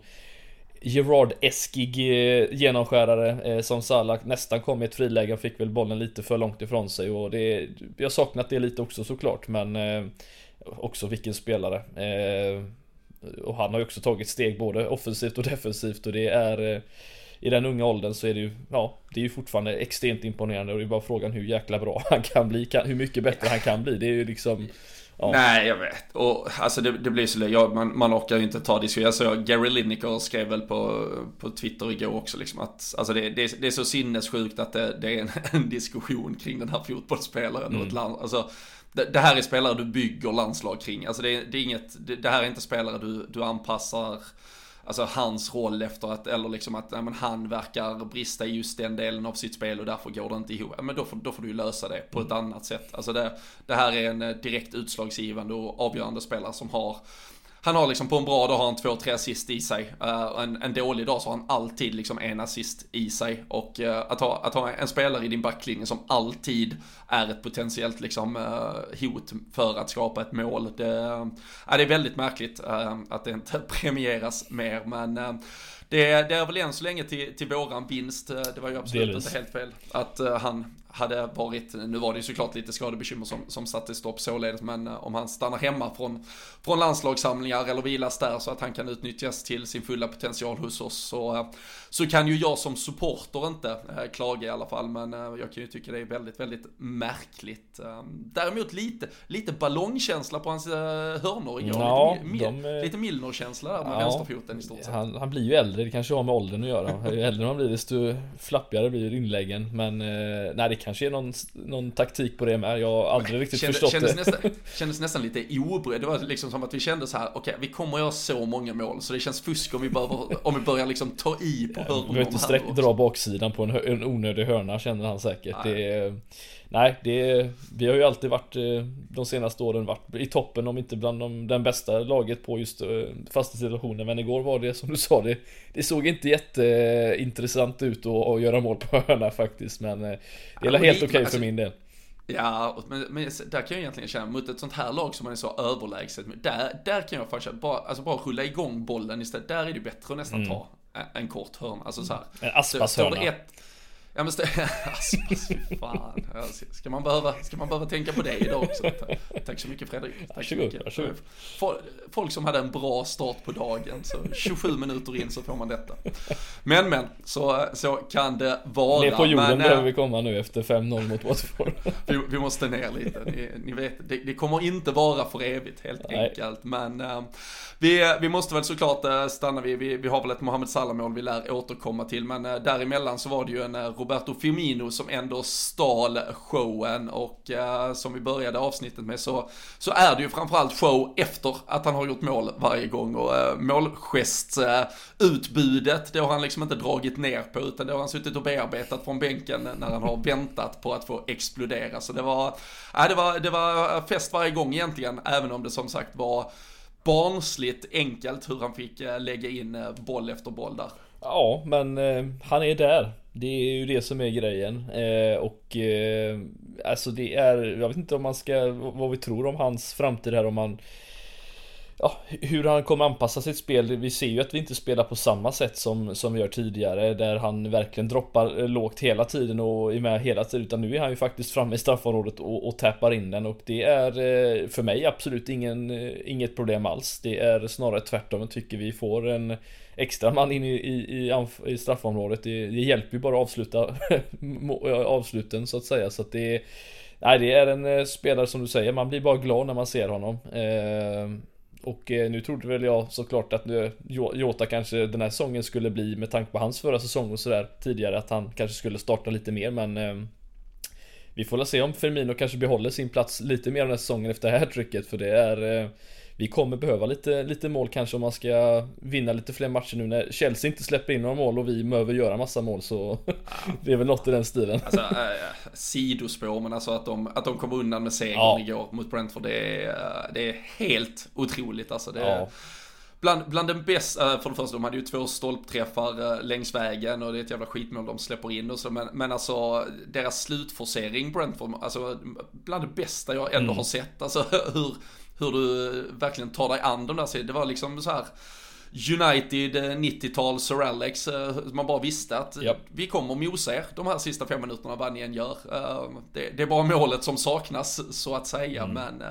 [SPEAKER 2] Gerard-eskig eh, genomskärare eh, som Salah nästan kom i ett friläge, fick väl bollen lite för långt ifrån sig och det, jag saknat det lite också såklart men eh, också vilken spelare. Eh, och han har ju också tagit steg både offensivt och defensivt och det är eh, i den unga åldern så är det ju, ja, det är ju fortfarande extremt imponerande och det är bara frågan hur jäkla bra han kan bli, kan, hur mycket bättre han kan bli. Det är ju liksom
[SPEAKER 1] Ja. Nej, jag vet. Och alltså det, det blir så ja, man, man orkar ju inte ta diskussion. Såg Gary Lineker skrev väl på, på Twitter igår också liksom att alltså det, det, det är så sinnessjukt att det, det är en, en, diskussion kring den här fotbollsspelaren mm. och ett land. Alltså, det, det, här är spelare du bygger landslag kring. Alltså det, det är inget, det, det, här är inte spelare du, du anpassar Alltså hans roll efter att, eller liksom att nej, men han verkar brista i just den delen av sitt spel och därför går det inte ihop. Men då får, då får du ju lösa det på ett mm. annat sätt. Alltså det, det här är en eh, direkt utslagsgivande och avgörande spelare som har han har liksom på en bra dag har han två, tre assist i sig. Uh, en, en dålig dag så har han alltid liksom en assist i sig. Och uh, att, ha, att ha en spelare i din backlinje som alltid är ett potentiellt liksom uh, hot för att skapa ett mål. Det, uh, det är väldigt märkligt att det inte premieras mer. Men det, det, är väl än så länge till, till våran vinst. Det var ju absolut Delvis. inte helt fel att han hade varit, nu var det ju såklart lite skadebekymmer som, som satte stopp således, men eh, om han stannar hemma från, från landslagssamlingar eller vilas där så att han kan utnyttjas till sin fulla potential hos oss så, eh, så kan ju jag som supporter inte äh, klaga i alla fall, men äh, jag kan ju tycka det är väldigt, väldigt märkligt. Däremot lite, lite ballongkänsla på hans äh, hörnor igår, ja, lite, de, de, lite Milner-känsla där med ja, vänsterfoten i stort sett.
[SPEAKER 2] Han, han, blir ju äldre, det kanske har med åldern att göra. Ju äldre man blir desto flappigare blir inläggen, men nej det kanske är någon, någon taktik på det med. Jag har aldrig riktigt Kände, förstått
[SPEAKER 1] kändes
[SPEAKER 2] det.
[SPEAKER 1] Nästan, kändes nästan lite oberedd. Det var liksom som att vi kände så här, okej, okay, vi kommer göra så många mål, så det känns fusk om vi, behöver, om vi börjar liksom ta i på hörnorna. Vi
[SPEAKER 2] behöver inte sträck, dra baksidan på en, en onödig hörna, känner han säkert. Nej. Det, nej, det, vi har ju alltid varit eh, de senaste åren varit i toppen, om inte bland de, den bästa laget på just eh, fasta situationer. Men igår var det som du sa, det, det såg inte jätteintressant ut att, att göra mål på hörna faktiskt. Men eh, det är ja, helt okej okay alltså, för min del.
[SPEAKER 1] Ja, men, men där kan jag egentligen känna, mot ett sånt här lag som man är så överlägset, där, där kan jag faktiskt bara, alltså bara rulla igång bollen istället, där är det bättre att nästan mm. ta en kort hörna, alltså så här.
[SPEAKER 2] En Aspas hörna.
[SPEAKER 1] Ja men alltså, fan. Ska man, behöva, ska man behöva tänka på det idag också? Tack så mycket Fredrik. Tack
[SPEAKER 2] varsågod, mycket. varsågod.
[SPEAKER 1] Folk som hade en bra start på dagen, så 27 minuter in så får man detta. Men men, så, så kan det vara.
[SPEAKER 2] Ner på jorden men, behöver vi komma nu efter 5-0 mot Watford.
[SPEAKER 1] vi, vi, måste ner lite, ni, ni vet, det, det, kommer inte vara för evigt helt Nej. enkelt. Men äh, vi, vi måste väl såklart eh, stanna vid, vi, vi har väl ett Mohamed Salah-mål vi lär återkomma till, men eh, däremellan så var det ju en eh, Roberto Firmino som ändå stal showen och som vi började avsnittet med så, så är det ju framförallt show efter att han har gjort mål varje gång och målgestutbudet det har han liksom inte dragit ner på utan det har han suttit och bearbetat från bänken när han har väntat på att få explodera. Så det var, äh, det var, det var fest varje gång egentligen även om det som sagt var barnsligt enkelt hur han fick eh, lägga in eh, boll efter boll där.
[SPEAKER 2] Ja, men eh, han är där. Det är ju det som är grejen. Eh, och eh, alltså det är, jag vet inte om man ska, vad vi tror om hans framtid här om han ja, hur han kommer anpassa sitt spel. Vi ser ju att vi inte spelar på samma sätt som, som vi gör tidigare. Där han verkligen droppar eh, lågt hela tiden och är med hela tiden. Utan nu är han ju faktiskt framme i straffområdet och, och tappar in den. Och det är eh, för mig absolut ingen, eh, inget problem alls. Det är snarare tvärtom. Jag tycker vi får en extra man in i, i, i, i straffområdet. Det, det hjälper ju bara att avsluta avsluten så att säga. Så att det Nej, det är en spelare som du säger, man blir bara glad när man ser honom. Eh, och eh, nu trodde väl jag såklart att eh, nu, Jota kanske den här säsongen skulle bli med tanke på hans förra säsong och sådär tidigare att han kanske skulle starta lite mer men eh, Vi får väl se om Firmino kanske behåller sin plats lite mer den här säsongen efter det här trycket för det är eh, vi kommer behöva lite, lite mål kanske om man ska vinna lite fler matcher nu när Chelsea inte släpper in några mål och vi behöver göra massa mål så det är väl något i den stilen.
[SPEAKER 1] Alltså, äh, sidospår men alltså att de, att de kom undan med segern ja. igår mot Brentford det är, det är helt otroligt alltså. Det, ja. Bland, bland den bästa, för det första, de hade ju två stolpträffar längs vägen och det är ett jävla skitmål de släpper in och så, men, men alltså deras slutforcering Brentford, alltså bland det bästa jag ändå mm. har sett, alltså hur, hur du eh, verkligen tar dig an de där Det var liksom så här United 90-tal eh, Sir Alex, eh, man bara visste att yep. vi kommer mosa er de här sista fem minuterna vad ni än gör. Eh, det, det är bara målet som saknas så att säga, mm. men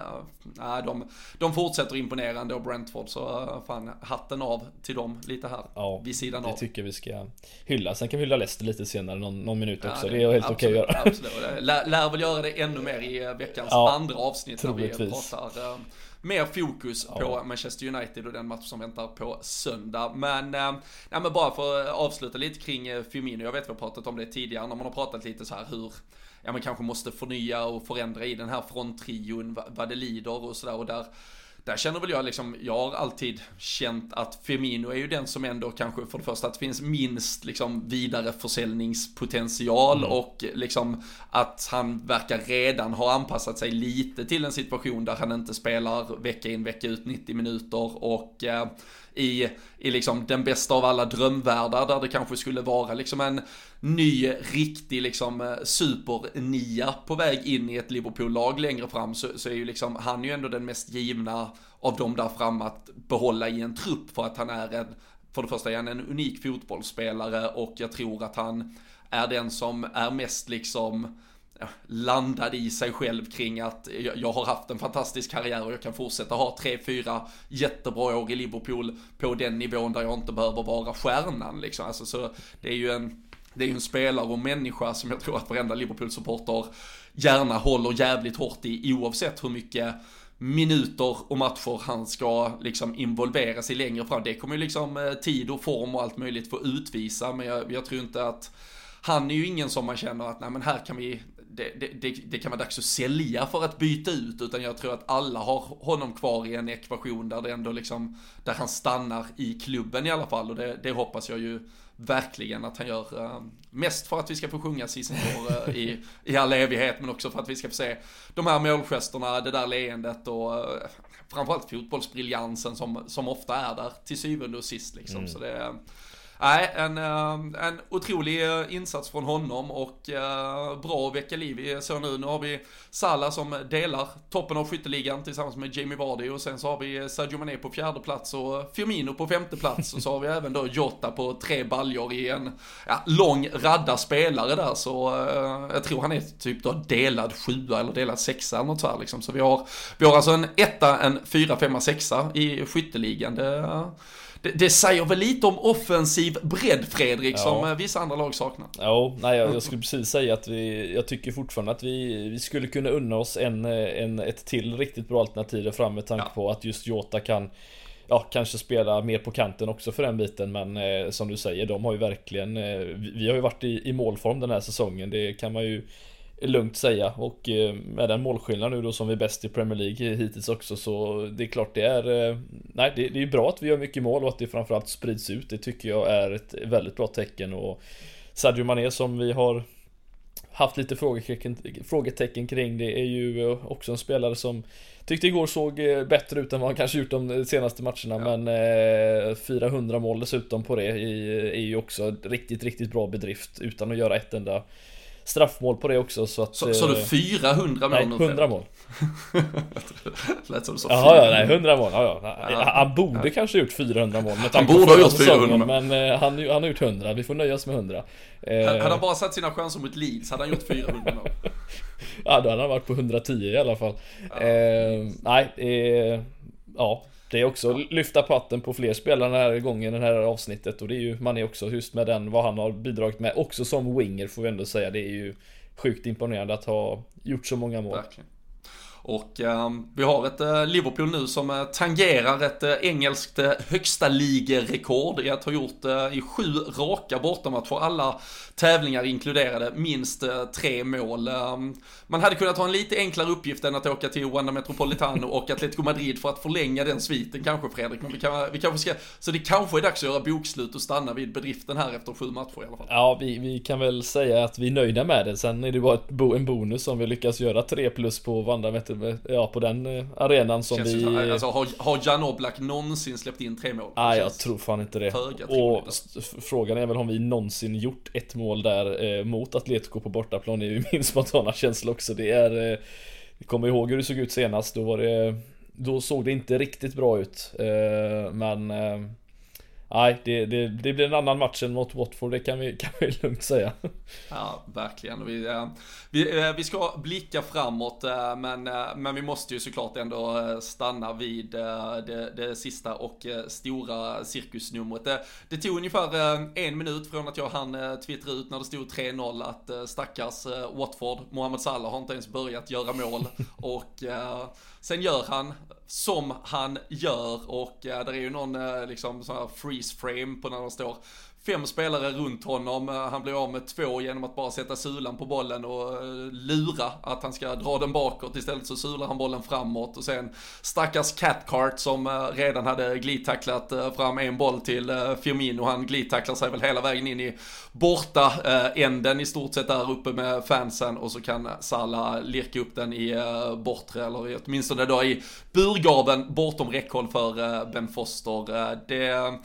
[SPEAKER 1] nej, de, de fortsätter imponerande och Brentford så fan hatten av till dem lite här
[SPEAKER 2] ja,
[SPEAKER 1] vid sidan
[SPEAKER 2] det
[SPEAKER 1] av.
[SPEAKER 2] Tycker vi ska hylla. Sen kan vi hylla Leicester lite senare, någon, någon minut också. Ja, det, det, är helt okej okay att göra.
[SPEAKER 1] Absolut, lär, lär väl göra det ännu mer i veckans ja, andra avsnitt när vi pratar mer fokus ja. på Manchester United och den match som väntar på söndag. Men, äh, nej, men bara för att avsluta lite kring äh, Firmino, jag vet vi har pratat om det tidigare när man har pratat lite så här hur ja men kanske måste förnya och förändra i den här fronttrion vad det lider och sådär och där där känner väl jag liksom, jag har alltid känt att Firmino är ju den som ändå kanske för det första att det finns minst liksom vidareförsäljningspotential mm. och liksom att han verkar redan ha anpassat sig lite till en situation där han inte spelar vecka in vecka ut 90 minuter och eh, i, i liksom den bästa av alla drömvärldar där det kanske skulle vara liksom en ny, riktig liksom eh, supernia på väg in i ett Liverpool-lag längre fram så, så är ju liksom, han är ju ändå den mest givna av dem där fram att behålla i en trupp för att han är en, för det första är han en unik fotbollsspelare och jag tror att han är den som är mest liksom landad i sig själv kring att jag har haft en fantastisk karriär och jag kan fortsätta ha tre, fyra jättebra år i Liverpool på den nivån där jag inte behöver vara stjärnan liksom. Alltså, så det är ju en, det är ju en spelare och människa som jag tror att varenda Liverpool-supporter gärna håller jävligt hårt i oavsett hur mycket minuter och matcher han ska liksom involveras i längre fram. Det kommer ju liksom eh, tid och form och allt möjligt få utvisa, men jag, jag tror inte att han är ju ingen som man känner att nej men här kan vi, det, det, det, kan vara dags att sälja för att byta ut, utan jag tror att alla har honom kvar i en ekvation där det ändå liksom, där han stannar i klubben i alla fall och det, det hoppas jag ju verkligen att han gör. Uh, mest för att vi ska få sjunga Season uh, i, i all evighet, men också för att vi ska få se de här målgesterna, det där leendet och uh, framförallt fotbollsbriljansen som, som ofta är där till syvende och sist liksom. Mm. Så det, Nej, en, eh, en otrolig eh, insats från honom och eh, bra att väcka liv i så nu. Nu har vi Salah som delar toppen av skytteligan tillsammans med Jamie Vardy och sen så har vi Sadio Mané på fjärde plats och Firmino på femte plats och så har vi även då Jota på tre baljor i en ja, lång radda spelare där så jag tror han är typ då delad sjua eller delad sexa eller något så här liksom. Så vi har, vi har alltså en etta, en fyra, femma, sexa i skytteligan. Det, det, det säger väl lite om offensiv bredd Fredrik ja. som eh, vissa andra lag saknar.
[SPEAKER 2] Ja, nej jag, jag, skulle precis säga att vi, jag tycker fortfarande att vi, vi skulle kunna unna oss en, eh, en, ett till riktigt bra alternativ där fram med tanke ja. på att just Jota kan Ja, kanske spela mer på kanten också för den biten men eh, som du säger, de har ju verkligen eh, Vi har ju varit i, i målform den här säsongen, det kan man ju lugnt säga. Och eh, med den målskillnad nu då som vi är bäst i Premier League hittills också så det är klart det är eh, Nej det, det är bra att vi gör mycket mål och att det framförallt sprids ut. Det tycker jag är ett väldigt bra tecken. Och Sadio Mané som vi har haft lite frågetecken, frågetecken kring det är ju också en spelare som Tyckte igår såg bättre ut än vad han kanske gjort de senaste matcherna. Ja. men 400 mål dessutom på det är ju också riktigt, riktigt bra bedrift utan att göra ett enda straffmål på det också så att...
[SPEAKER 1] Så, så du 400
[SPEAKER 2] mål? Nej, 100 mål.
[SPEAKER 1] Lät som du sa
[SPEAKER 2] Ja, ja, nej, 100 mål. Ja, ja. Han borde ja. kanske gjort 400 mål
[SPEAKER 1] Han borde ha gjort 400
[SPEAKER 2] Men uh, han, han har gjort 100, vi får nöja oss med 100
[SPEAKER 1] uh, Hade han bara satt sina chanser mot Leeds hade han gjort 400 mål
[SPEAKER 2] Ja, då hade han varit på 110 i alla fall ja. uh, Nej, ja det är också lyfta patten på fler spelare den här gången, den här avsnittet och det är ju man är också just med den, vad han har bidragit med, också som winger får vi ändå säga. Det är ju sjukt imponerande att ha gjort så många mål.
[SPEAKER 1] Verkligen. Och eh, vi har ett eh, Liverpool nu som eh, tangerar ett eh, engelskt eh, högsta ligerekord i att ha gjort eh, i sju raka bortamatcher, alla tävlingar inkluderade, minst eh, tre mål. Ehm, man hade kunnat ha en lite enklare uppgift än att åka till Wanda Metropolitano och Atletico Madrid för att förlänga den sviten kanske Fredrik, men vi, kan, vi kanske ska, så det kanske är dags att göra bokslut och stanna vid bedriften här efter sju matcher i alla fall.
[SPEAKER 2] Ja, vi, vi kan väl säga att vi är nöjda med det, sen är det bara ett, en bonus om vi lyckas göra tre plus på Wanda Metropolitano ja, på den eh, arenan som Känns vi...
[SPEAKER 1] Som, alltså, har, har Jan Oblak någonsin släppt in tre mål?
[SPEAKER 2] Nej, jag tror fan inte det. Och frågan är väl om vi någonsin gjort ett mål där eh, mot Atletico på bortaplan, är ju min spontana känsla också. Det är... Eh, kommer ihåg hur det såg ut senast, då var det... Då såg det inte riktigt bra ut. Eh, men... Nej, det, det, det blir en annan match än mot Watford, det kan vi, kan vi lugnt säga.
[SPEAKER 1] Ja, verkligen. Vi, eh, vi, eh, vi ska blicka framåt, eh, men, men vi måste ju såklart ändå stanna vid det, det sista och stora cirkusnumret. Det, det tog ungefär en minut från att jag hann twittra ut när det stod 3-0 att stackars Watford, Mohamed Salah har inte ens börjat göra mål och sen gör han som han gör och äh, där är ju någon äh, liksom sån här freeze frame på när de står fem spelare runt honom. Eh, han blir av med två genom att bara sätta sulan på bollen och eh, lura att han ska dra den bakåt. Istället så sular han bollen framåt och sen stackars Catcart som eh, redan hade glidtacklat fram en boll till Firmino. Han glidtacklar sig väl hela vägen in i borta änden i stort sett där uppe med fansen och så kan Salah lirka upp den i bortre eller åtminstone då i burgaven bortom räckhåll för Ben Foster. Det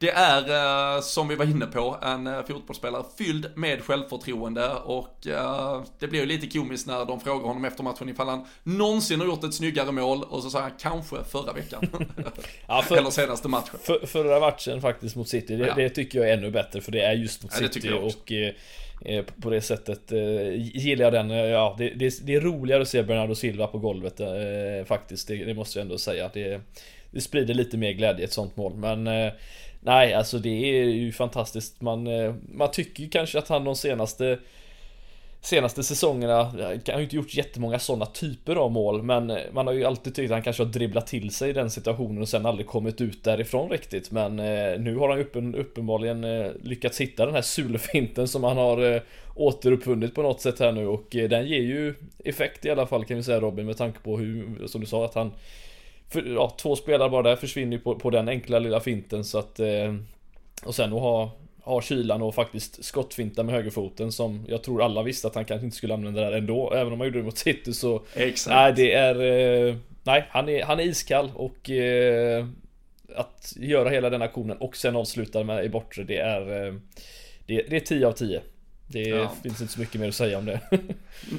[SPEAKER 1] det är, eh, som vi var inne på, en eh, fotbollsspelare fylld med självförtroende och eh, det blir ju lite komiskt när de frågar honom efter matchen ifall han någonsin har gjort ett snyggare mål och så säger han kanske förra veckan. ja, för, Eller senaste matchen.
[SPEAKER 2] För, förra matchen faktiskt mot City, det, ja. det, tycker jag är ännu bättre för det är just mot ja, City och på det sättet gillar jag den. Ja, det, det, det, är roligare att se Bernardo Silva på golvet faktiskt. Det, det, måste jag ändå säga. Det, det sprider lite mer glädje ett sånt mål. Men Nej, alltså det är ju fantastiskt. Man, eh, man tycker ju kanske att han de senaste Senaste säsongerna, han har ju inte gjort jättemånga sådana typer av mål Men eh, man har ju alltid tyckt att han kanske har dribblat till sig i den situationen och sen aldrig kommit ut därifrån riktigt Men eh, nu har han uppen, uppenbarligen lyckats hitta den här sulfinten som han har återuppfunnit på något sätt här nu och den ger ju effekt i alla fall kan vi säga Robin med tanke på hur, som du sa att han för, ja, två spelare bara där försvinner ju på, på den enkla lilla finten så att eh, Och sen att ha ha kylan och faktiskt skottfinta med högerfoten som jag tror alla visste att han kanske inte skulle använda där ändå. Även om han gjorde det mot City så
[SPEAKER 1] Exakt.
[SPEAKER 2] Nej det är eh, Nej han är, han är iskall och eh, Att göra hela den aktionen och sen avsluta med i bortre det är eh, det, det är 10 av 10 det ja. finns inte så mycket mer att säga om det.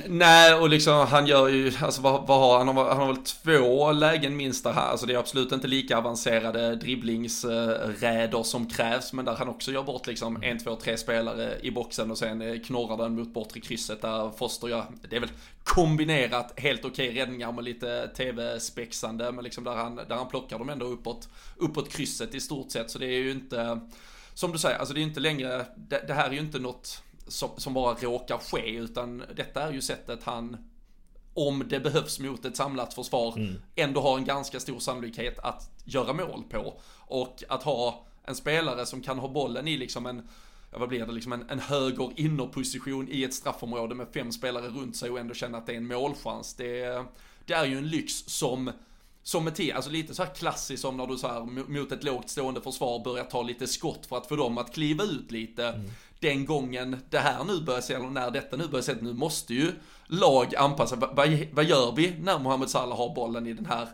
[SPEAKER 1] Nej, och liksom han gör ju, alltså vad, vad har han? Har, han har väl två lägen minst där här. Alltså det är absolut inte lika avancerade dribblingsräder som krävs. Men där han också gör bort liksom mm. en, två, tre spelare i boxen och sen eh, knorrar den mot bortre krysset där Foster gör, det är väl kombinerat helt okej räddningar med lite tv-spexande. Men liksom där han, där han plockar dem ändå uppåt, uppåt krysset i stort sett. Så det är ju inte, som du säger, alltså det är inte längre, det, det här är ju inte något som, som bara råkar ske, utan detta är ju sättet han om det behövs mot ett samlat försvar, mm. ändå har en ganska stor sannolikhet att göra mål på. Och att ha en spelare som kan ha bollen i liksom en, vad blir det, liksom en, en höger innerposition i ett straffområde med fem spelare runt sig och ändå känna att det är en målchans. Det, det är ju en lyx som som med tid, alltså lite så här klassiskt som när du så här mot ett lågt stående försvar börjar ta lite skott för att få dem att kliva ut lite. Mm den gången det här nu börjar se, eller när detta nu börjar se, nu måste ju lag anpassa, vad, vad gör vi när Mohamed Salah har bollen i den här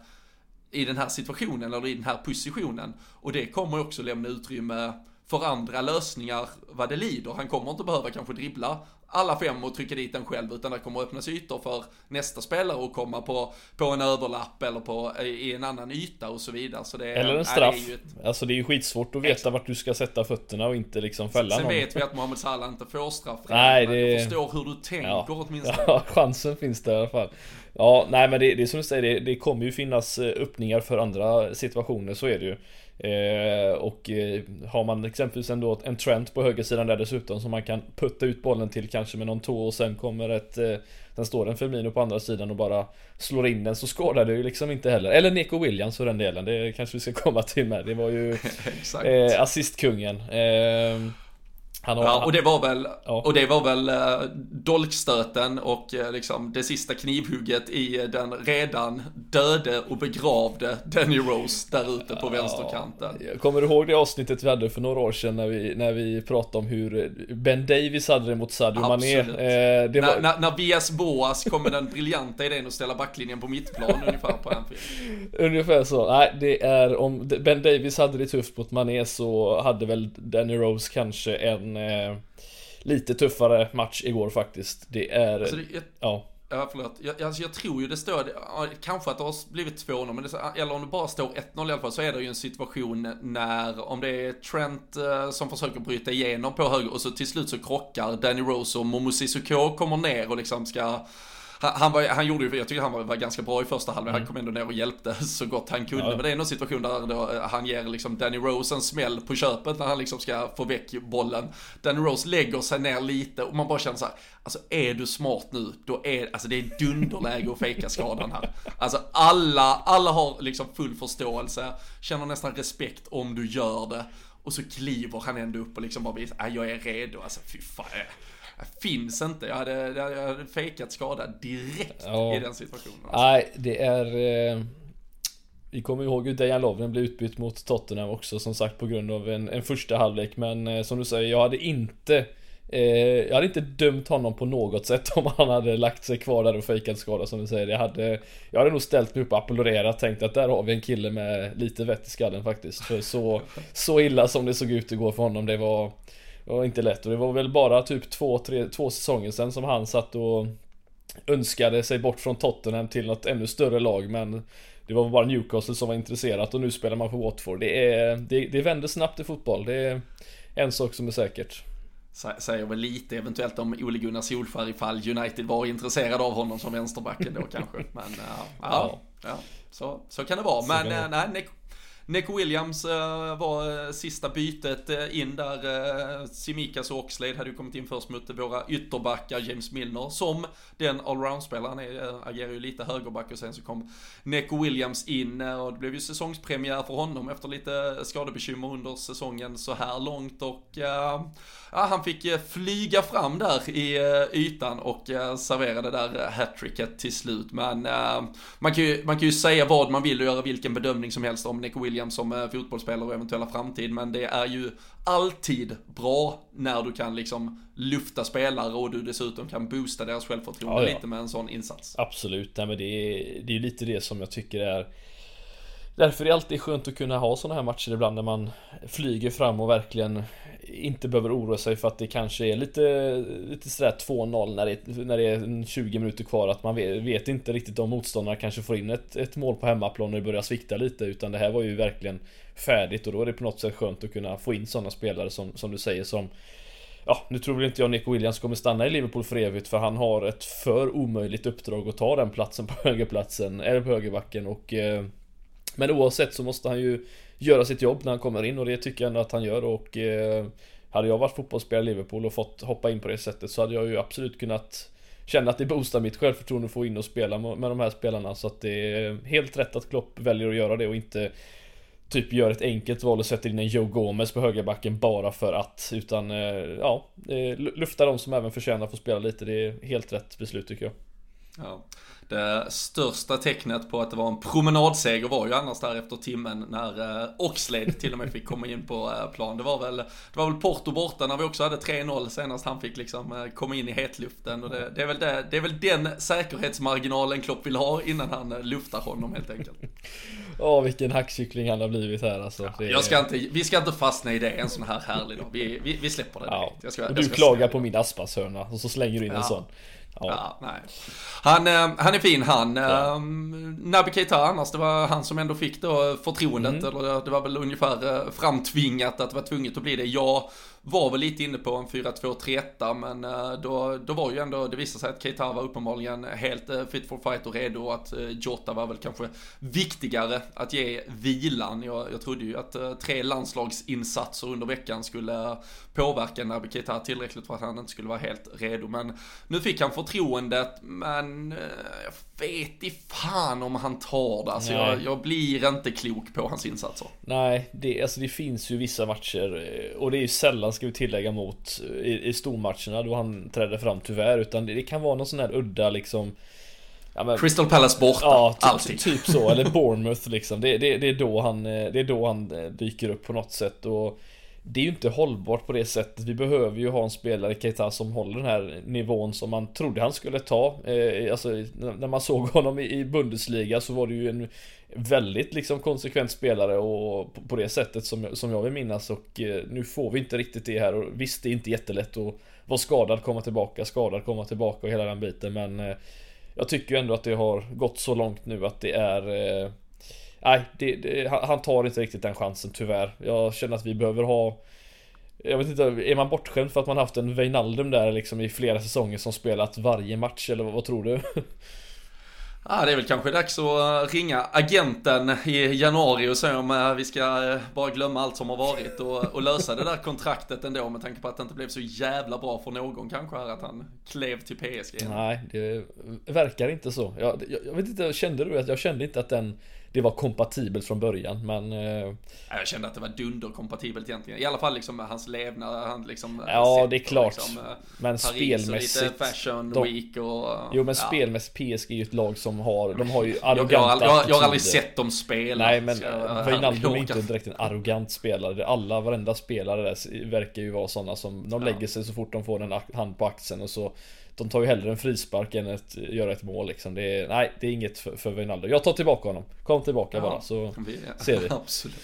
[SPEAKER 1] i den här situationen eller i den här positionen. Och det kommer också lämna utrymme för andra lösningar vad det lider. Han kommer inte behöva kanske dribbla alla fem och trycka dit den själv, utan det kommer öppnas ytor för nästa spelare att komma på, på en överlapp eller på, i en annan yta och så vidare. Så det,
[SPEAKER 2] eller en straff. Nej, det ett... Alltså det är ju skitsvårt att veta Exakt. vart du ska sätta fötterna och inte liksom fälla
[SPEAKER 1] Sen
[SPEAKER 2] någon.
[SPEAKER 1] vet vi att Mohamed Salah inte får straff.
[SPEAKER 2] Nej,
[SPEAKER 1] det... Jag förstår hur du tänker ja. åtminstone.
[SPEAKER 2] Ja, chansen finns där i alla fall. Ja, nej men det, det är som du säger, det, det kommer ju finnas eh, öppningar för andra situationer, så är det ju. Eh, och eh, har man exempelvis ändå en Trent på högersidan där dessutom som man kan putta ut bollen till kanske med någon tå och sen kommer ett eh, Sen står en Firmino på andra sidan och bara slår in den så skadar det ju liksom inte heller. Eller Nico Williams för den delen, det kanske vi ska komma till med. Det var ju eh, assistkungen. Eh,
[SPEAKER 1] har, ja, och det var väl, ja. och det var väl uh, dolkstöten och uh, liksom det sista knivhugget i uh, den redan döde och begravde Danny Rose där ute på ja, vänsterkanten.
[SPEAKER 2] Kommer du ihåg det avsnittet vi hade för några år sedan när vi, när vi pratade om hur Ben Davis hade det mot Sadio Mané? Eh,
[SPEAKER 1] det var... när, när, Vias Boas kom med den briljanta idén att ställa backlinjen på mittplan ungefär på Anfield.
[SPEAKER 2] Ungefär så. Nej, det är om Ben Davis hade det tufft mot Mané så hade väl Danny Rose kanske en eh, lite tuffare match igår faktiskt. Det är... Alltså det, jag, ja.
[SPEAKER 1] Ja, förlåt. Jag, alltså jag tror ju det står, kanske att det har blivit 2-0, men det, eller om det bara står 1-0 i alla fall, så är det ju en situation när, om det är Trent eh, som försöker bryta igenom på höger, och så till slut så krockar Danny Rose och Momo Sissoko kommer ner och liksom ska han, var, han gjorde ju, jag tycker han var, var ganska bra i första halvlek, mm. han kom ändå ner och hjälpte så gott han kunde. Ja. Men det är någon situation där då, eh, han ger liksom Danny Rose en smäll på köpet när han liksom ska få väck bollen. Danny Rose lägger sig ner lite och man bara känner så här, alltså är du smart nu, då är, alltså det är dunderläge att fejka skadan här. Alltså alla, alla har liksom full förståelse, känner nästan respekt om du gör det. Och så kliver han ändå upp och liksom bara visar, äh, jag är redo, alltså fy fan finns inte. Jag hade, jag hade fejkat skada direkt ja. i den situationen. Alltså.
[SPEAKER 2] Nej, det är... Eh, vi kommer ihåg hur Dejan Lovren blev utbytt mot Tottenham också som sagt på grund av en, en första halvlek. Men eh, som du säger, jag hade inte... Eh, jag hade inte dömt honom på något sätt om han hade lagt sig kvar där och fejkat skada som du säger. Jag hade, jag hade nog ställt mig upp och applåderat tänkt att där har vi en kille med lite vett i skallen faktiskt. För så, så illa som det såg ut igår för honom, det var... Det var inte lätt och det var väl bara typ två, tre, två säsonger sedan som han satt och önskade sig bort från Tottenham till något ännu större lag men det var bara Newcastle som var intresserat och nu spelar man för Watford. Det, är, det, det vänder snabbt i fotboll. Det är en sak som är säkert.
[SPEAKER 1] Säger väl lite eventuellt om Ole Gunnar Solskjaer ifall United var intresserade av honom som vänsterbacken då kanske. Men ja, ja, ja, så, så kan det vara. Men äh, nej, Nick Williams eh, var eh, sista bytet eh, in där. Uh, Simikas och Oxlade hade ju kommit in först mot våra ytterbackar, James Milner, som den allround-spelaren är, agerar ju lite högerback och sen så kom Nick Williams in och det blev ju säsongspremiär för honom efter lite skadebekymmer under säsongen så här långt och ja, han fick flyga fram där i ytan och serverade där hattricket till slut. Men man, kan ju, man kan ju säga vad man vill och göra vilken bedömning som helst om Nick Williams Williams som fotbollsspelare och eventuella framtid, men det är ju alltid bra när du kan liksom lufta spelare och du dessutom kan boosta deras självförtroende ja, ja. lite med en sån insats.
[SPEAKER 2] Absolut, nej men det är, det är lite det som jag tycker är Därför är det alltid skönt att kunna ha sådana här matcher ibland när man flyger fram och verkligen inte behöver oroa sig för att det kanske är lite, lite sådär 2-0 när det, när det är 20 minuter kvar att man vet, vet inte riktigt om motståndarna kanske får in ett, ett mål på hemmaplan och det börjar svikta lite utan det här var ju verkligen färdigt och då är det på något sätt skönt att kunna få in sådana spelare som, som du säger som Ja, nu tror väl inte jag Nico Williams kommer stanna i Liverpool för evigt för han har ett för omöjligt uppdrag att ta den platsen på högerplatsen, eller på högerbacken och eh, men oavsett så måste han ju göra sitt jobb när han kommer in och det tycker jag ändå att han gör och eh, Hade jag varit fotbollsspelare i Liverpool och fått hoppa in på det sättet så hade jag ju absolut kunnat Känna att det boostar mitt självförtroende att få in och spela med de här spelarna. Så att det är helt rätt att Klopp väljer att göra det och inte Typ gör ett enkelt val och sätter in en Joe Gomez på högerbacken bara för att. Utan eh, ja Lufta de som även förtjänar att få spela lite. Det är helt rätt beslut tycker jag.
[SPEAKER 1] Ja. Det största tecknet på att det var en promenadseger var ju annars där efter timmen när eh, Oxlade till och med fick komma in på eh, plan. Det var väl, det var väl Porto borta när vi också hade 3-0 senast han fick liksom eh, komma in i hetluften. Och det, det, är väl det, det är väl den säkerhetsmarginalen Klopp vill ha innan han luftar honom helt enkelt.
[SPEAKER 2] Åh, vilken hackkyckling han har blivit här alltså.
[SPEAKER 1] Det... Jag ska inte, vi ska inte fastna i det en sån här härlig dag. Vi, vi, vi släpper det
[SPEAKER 2] ja. Jag ska, och du klagar på min Aspas-hörna och så slänger du in ja. en sån.
[SPEAKER 1] Ja. ja. nej. Han, eh, han är fin han. Ja. Um, Naby Keita annars, det var han som ändå fick då förtroendet. Mm. Eller det var väl ungefär framtvingat att det var tvunget att bli det. Jag var väl lite inne på en 4-2-3-1 men eh, då, då var ju ändå, det visade sig att Keita var uppenbarligen helt eh, fit for fight och redo och att eh, Jota var väl kanske viktigare att ge vilan. Jag, jag trodde ju att tre landslagsinsatser under veckan skulle påverka Naby Keita tillräckligt för att han inte skulle vara helt redo. Men nu fick han förtroendet, men vet i fan om han tar det. Alltså jag, jag, blir inte klok på hans insatser.
[SPEAKER 2] Nej, det, alltså det finns ju vissa matcher och det är ju sällan ska vi tillägga mot i, i stormatcherna då han trädde fram tyvärr. Utan det, det kan vara någon sån här udda liksom
[SPEAKER 1] ja, men, Crystal Palace borta,
[SPEAKER 2] ja, alltid. Typ så, eller Bournemouth liksom. Det, det, det, är då han, det är då han eh, dyker upp på något sätt. Och det är ju inte hållbart på det sättet. Vi behöver ju ha en spelare, Keita, som håller den här nivån som man trodde han skulle ta. Eh, alltså, när man såg honom i, Bundesliga så var det ju en väldigt liksom konsekvent spelare och på, det sättet som, som jag vill minnas och eh, nu får vi inte riktigt det här och visst det är inte jättelätt att vara skadad, komma tillbaka, skadad, komma tillbaka och hela den biten men eh, jag tycker ju ändå att det har gått så långt nu att det är eh, Nej, det, det, han tar inte riktigt den chansen tyvärr. Jag känner att vi behöver ha jag vet inte, är man bortskämd för att man haft en Wijnaldum där liksom i flera säsonger som spelat varje match eller vad, vad tror du?
[SPEAKER 1] Ja, det är väl kanske dags att ringa agenten i januari och säga om eh, vi ska eh, bara glömma allt som har varit och, och, lösa det där kontraktet ändå med tanke på att det inte blev så jävla bra för någon kanske här att han klev till PSG.
[SPEAKER 2] Nej, det verkar inte så. Jag, jag, jag vet inte, kände du att jag kände inte att den det var kompatibelt från början men... Eh...
[SPEAKER 1] Jag kände att det var dunderkompatibelt egentligen. I alla fall liksom med hans levnad, han liksom...
[SPEAKER 2] Ja, det är klart. Liksom, eh, men Paris spelmässigt... Och
[SPEAKER 1] lite fashion de... week och...
[SPEAKER 2] Jo men ja. spelmässigt, PSG är ju ett lag som har, de har ju arroganta
[SPEAKER 1] jag, jag, jag, jag har aldrig sett dem spela.
[SPEAKER 2] Nej men Wijnaldum är inte direkt en arrogant spelare. Alla, varenda spelare där verkar ju vara sådana som, de lägger sig så fort de får en hand på axeln och så de tar ju hellre en frispark än att göra ett mål liksom. Det är, nej, det är inget för, för Wijnaldum. Jag tar tillbaka honom. Kom tillbaka ja, bara så vi, ser vi.
[SPEAKER 1] Absolut.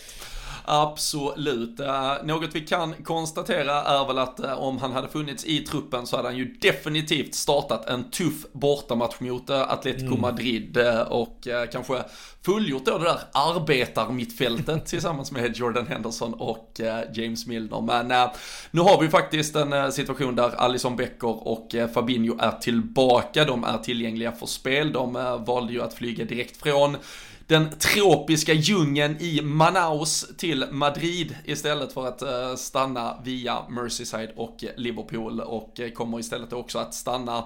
[SPEAKER 1] Absolut. Uh, något vi kan konstatera är väl att uh, om han hade funnits i truppen så hade han ju definitivt startat en tuff bortamatch mot uh, Atletico mm. Madrid och kanske fullgjort då det där arbetarmittfältet tillsammans med Jordan Henderson och James Milner. Men nu har vi faktiskt en situation där Alison Becker och Fabinho är tillbaka. De är tillgängliga för spel. De valde ju att flyga direkt från den tropiska djungeln i Manaus till Madrid istället för att eh, stanna via Merseyside och Liverpool. Och eh, kommer istället också att stanna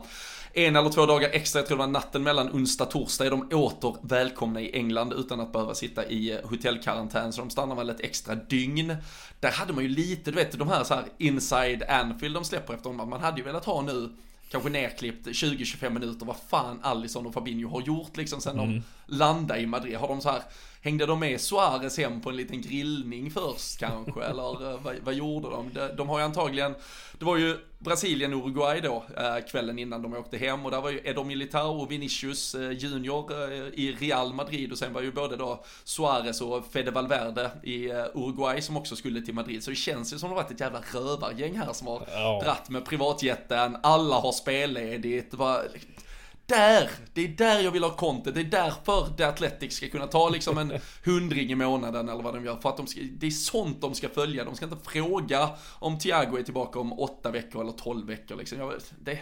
[SPEAKER 1] en eller två dagar extra, jag tror det var natten mellan onsdag och torsdag, är de åter välkomna i England utan att behöva sitta i eh, hotellkarantän, så de stannar väl ett extra dygn. Där hade man ju lite, du vet, de här så här inside Anfield de släpper efter honom, man hade ju velat ha nu kanske nerklippt 20-25 minuter vad fan Allison och Fabinho har gjort liksom sen mm. de landade i Madrid. Har de så här, hängde de med Suarez hem på en liten grillning först kanske? eller eh, vad, vad, gjorde de? de? De har ju antagligen, det var ju Brasilien-Uruguay då, äh, kvällen innan de åkte hem och där var ju Edor Militao och Vinicius äh, Junior i Real Madrid och sen var ju både då Suarez och Fede Valverde i Uruguay som också skulle till Madrid. Så det känns ju som det varit ett jävla rövargäng här som har oh. dratt med privatjätten, alla har spelledigt, bara, där, det är där jag vill ha content, det är därför The Athletic ska kunna ta liksom en hundring i månaden eller vad de gör. För att de ska, det är sånt de ska följa, de ska inte fråga om Thiago är tillbaka om åtta veckor eller tolv veckor liksom. Jag, det,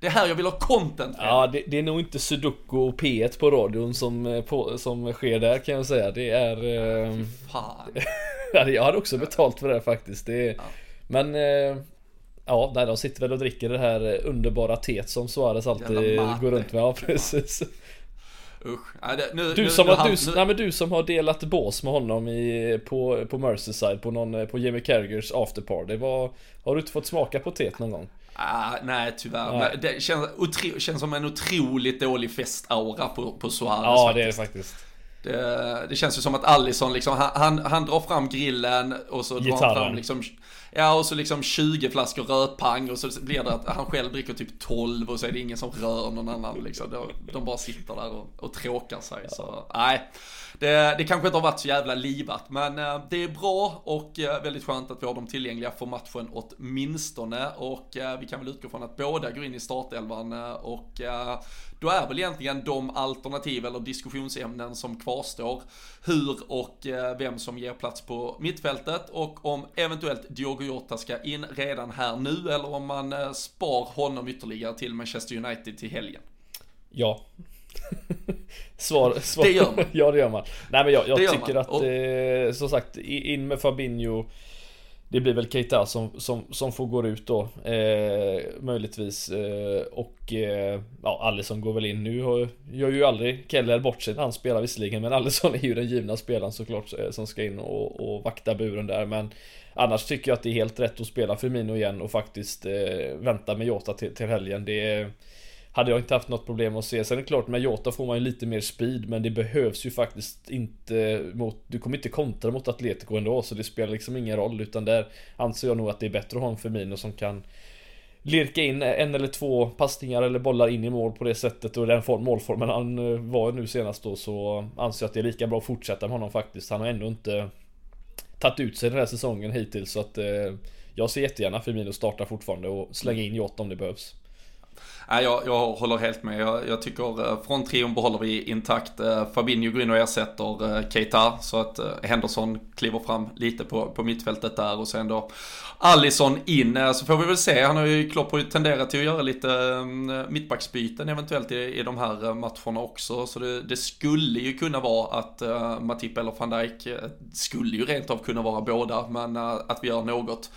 [SPEAKER 1] det är här jag vill ha content.
[SPEAKER 2] Ja, det, det, är nog inte Sudoku och P1 på radion som, eh, på, som sker där kan jag säga. Det är... Eh...
[SPEAKER 1] Fan.
[SPEAKER 2] jag hade också betalt för det faktiskt. Det, ja. Men... Eh... Ja, nej, de sitter väl och dricker det här eh, underbara teet som Suarez alltid går runt med. Ja, precis.
[SPEAKER 1] Usch. Nej, det, nu,
[SPEAKER 2] du, som nu, har, du, nu... nej, men du som har delat bås med honom i, på, på Merseyside på någon, på Jimmy Carragers afterparty. Vad, har du inte fått smaka på teet någon gång?
[SPEAKER 1] Ah, nej, tyvärr. Nej. Det känns, otro, känns som en otroligt dålig festaura på, på Suarez.
[SPEAKER 2] Ja, faktiskt. det är det faktiskt.
[SPEAKER 1] Det, det, känns ju som att Allison liksom, han, han, han drar fram grillen och så Gitarren. drar han fram liksom Ja, och så liksom 20 flaskor rödpang och så blir det att han själv dricker typ 12 och så är det ingen som rör någon annan liksom. De bara sitter där och, och tråkar sig. Ja. Så nej, det, det kanske inte har varit så jävla livat, men eh, det är bra och eh, väldigt skönt att vi har dem tillgängliga för matchen åtminstone. Och eh, vi kan väl utgå från att båda går in i startelvan och då är väl egentligen de alternativ eller diskussionsämnen som kvarstår hur och vem som ger plats på mittfältet och om eventuellt Diogo Jota ska in redan här nu eller om man spar honom ytterligare till Manchester United till helgen.
[SPEAKER 2] Ja, svar, svar.
[SPEAKER 1] Det gör man.
[SPEAKER 2] ja det gör man. Nej men jag, jag tycker man. att, och... eh, som sagt, in med Fabinho det blir väl Keita som, som, som får gå ut då eh, Möjligtvis eh, Och eh, Ja Alisson går väl in nu och Gör ju aldrig Keller bort sig Han spelar visserligen men Alisson är ju den givna spelaren såklart eh, Som ska in och, och vakta buren där men Annars tycker jag att det är helt rätt att spela Firmino igen och faktiskt eh, Vänta med Jota till, till helgen Det är hade jag inte haft något problem att se. Sen är det klart med Jota får man ju lite mer speed men det behövs ju faktiskt inte mot... Du kommer inte kontra mot Atletico ändå så det spelar liksom ingen roll utan där anser jag nog att det är bättre att ha en Firmino som kan lirka in en eller två passningar eller bollar in i mål på det sättet och den form, målformen han eh, var nu senast då så anser jag att det är lika bra att fortsätta med honom faktiskt. Han har ändå inte tagit ut sig den här säsongen hittills så att eh, jag ser jättegärna Firmino starta fortfarande och slänga in Jota om det behövs.
[SPEAKER 1] Nej, jag, jag håller helt med. Jag, jag tycker eh, från trion behåller vi intakt. Eh, Fabinho går in och ersätter eh, Keita så att Henderson kliver fram lite på, på mittfältet där och sen då Allison in. Så får vi väl se. Han har ju Klopp har ju tenderat till att göra lite mm, mittbacksbyten eventuellt i, i de här matcherna också. Så det, det skulle ju kunna vara att Matip eller van Dijk skulle ju rent av kunna vara båda men att vi gör något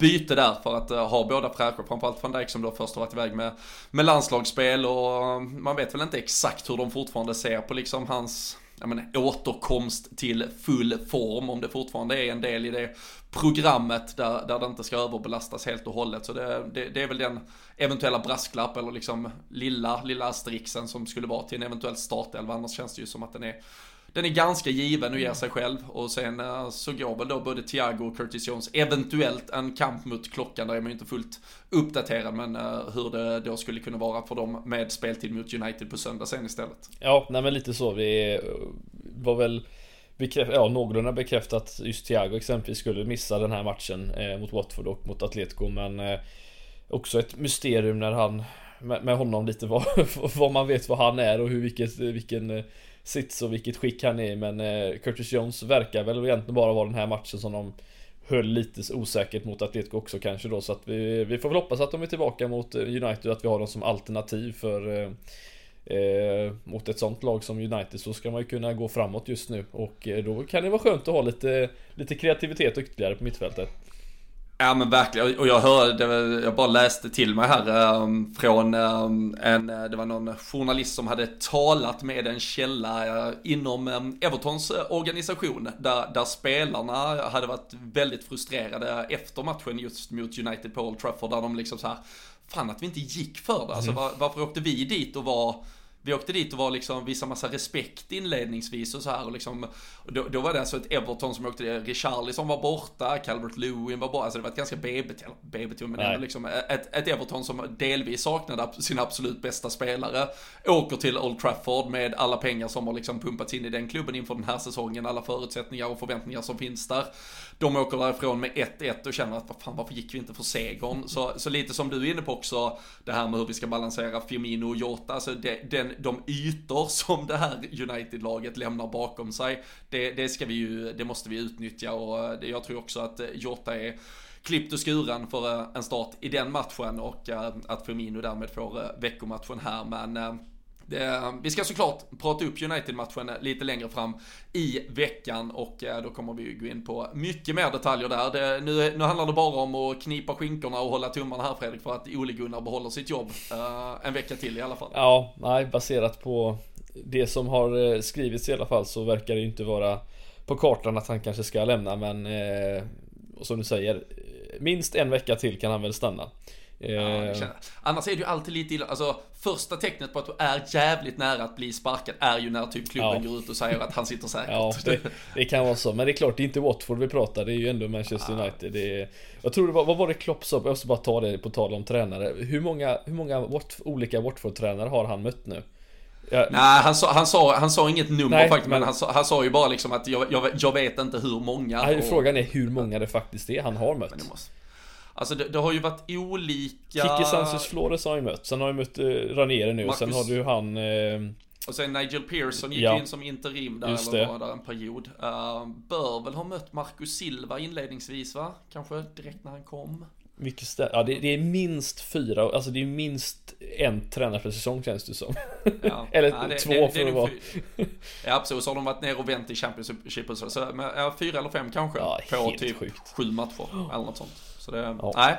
[SPEAKER 1] byte där för att eh, ha båda fräscha. Framförallt van Dijk som då först har varit iväg med, med landslagsspel och eh, man vet väl inte exakt hur de fortfarande ser på liksom hans menar, återkomst till full form om det fortfarande är en del i det programmet där, där det inte ska överbelastas helt och hållet. Så det, det, det är väl den eventuella brasklapp eller liksom lilla, lilla asterixen som skulle vara till en eventuell startelva. Annars känns det ju som att den är den är ganska given och ger sig själv. Och sen eh, så går väl då både Thiago och Curtis Jones eventuellt en kamp mot klockan. Där är man ju inte fullt uppdaterad. Men eh, hur det då skulle kunna vara för dem med speltid mot United på söndag sen istället.
[SPEAKER 2] Ja, nej men lite så. Vi eh, var väl bekräft, ja, någorlunda bekräftat just Thiago exempelvis skulle missa den här matchen eh, mot Watford och mot Atletico. Men eh, också ett mysterium när han med, med honom lite vad, vad man vet vad han är och hur vilket, vilken sits och vilket skick han är i men eh, Curtis Jones verkar väl egentligen bara vara den här matchen som de höll lite osäkert mot Atletico också kanske då så att vi, vi får väl hoppas att de är tillbaka mot eh, United United att vi har dem som alternativ för eh, eh, mot ett sånt lag som United så ska man ju kunna gå framåt just nu och eh, då kan det vara skönt att ha lite, lite kreativitet ytterligare på mittfältet.
[SPEAKER 1] Ja men verkligen, och jag hörde, jag bara läste till mig här um, från um, en, det var någon journalist som hade talat med en källa uh, inom um, Evertons organisation där, där spelarna hade varit väldigt frustrerade efter matchen just mot United på Old Trafford där de liksom så här, fan att vi inte gick för det, alltså mm. var, varför åkte vi dit och var vi åkte dit och var liksom, visade massa respekt inledningsvis och så här och liksom, och då, då, var det alltså ett Everton som åkte, Richarlison var borta, Calvert Lewin var borta, alltså det var ett ganska BB, BB men ändå liksom ett, ett Everton som delvis saknade sin absolut bästa spelare, åker till Old Trafford med alla pengar som har liksom pumpats in i den klubben inför den här säsongen, alla förutsättningar och förväntningar som finns där. De åker därifrån med 1-1 och känner att vad fan varför gick vi inte för segern? Så, så lite som du är inne på också, det här med hur vi ska balansera Firmino och Jota, alltså det, den de ytor som det här United-laget lämnar bakom sig, det, det, ska vi ju, det måste vi utnyttja och eh, jag tror också att eh, Jota är klippt och skuren för eh, en start i den matchen och att Firmino därmed får veckomatchen här. Men det, vi ska såklart prata upp United-matchen lite längre fram i veckan och eh, då kommer vi gå in på mycket mer detaljer där. Det, nu, nu handlar det bara om att knipa skinkorna och hålla tummarna här Fredrik för att Ole-Gunnar behåller sitt jobb uh, en vecka till i alla fall.
[SPEAKER 2] Ja, nej, baserat på det som har skrivits i alla fall så verkar det inte vara på kartan att han kanske ska lämna men eh, som du säger minst en vecka till kan han väl stanna.
[SPEAKER 1] Ja, Annars är det ju alltid lite illa, alltså första tecknet på att du är jävligt nära att bli sparkad är ju när typ klubben ja. går ut och säger att han sitter säkert.
[SPEAKER 2] Ja, det, det, kan vara så. Men det är klart, det är inte Watford vi pratar, det är ju ändå Manchester United. Det är, jag tror det var, vad var det Klopp sa, jag måste bara ta det på tal om tränare. Hur många, hur många Wat, olika Watford-tränare har han mött nu?
[SPEAKER 1] Ja. Nej, han sa, han, sa, han sa inget nummer Nej, faktiskt, men, men han, sa, han sa ju bara liksom att jag, jag, jag vet inte hur många.
[SPEAKER 2] Nej, och... Frågan är hur många det faktiskt är han har mött.
[SPEAKER 1] Alltså det, det, har ju varit olika...
[SPEAKER 2] Kiki Sanchez Flores har ju mött, sen har ju mött uh, Ranieri nu, Marcus... sen har du han... Uh...
[SPEAKER 1] Och sen Nigel Pearson gick ja. in som interim där, Just eller var där en period. Uh, bör väl ha mött Marcus Silva inledningsvis va? Kanske direkt när han kom.
[SPEAKER 2] Mycket stä- ja, det, det, är minst fyra, alltså det är minst en tränare per säsong känns det som. Ja. Eller ja, det, två det, för att vara.
[SPEAKER 1] ja absolut, så har de varit ner och vänt i Championship och så. så ja, fyra eller fem kanske ja, på typ sjukt. sju matcher eller något sånt. Så det, ja. nej.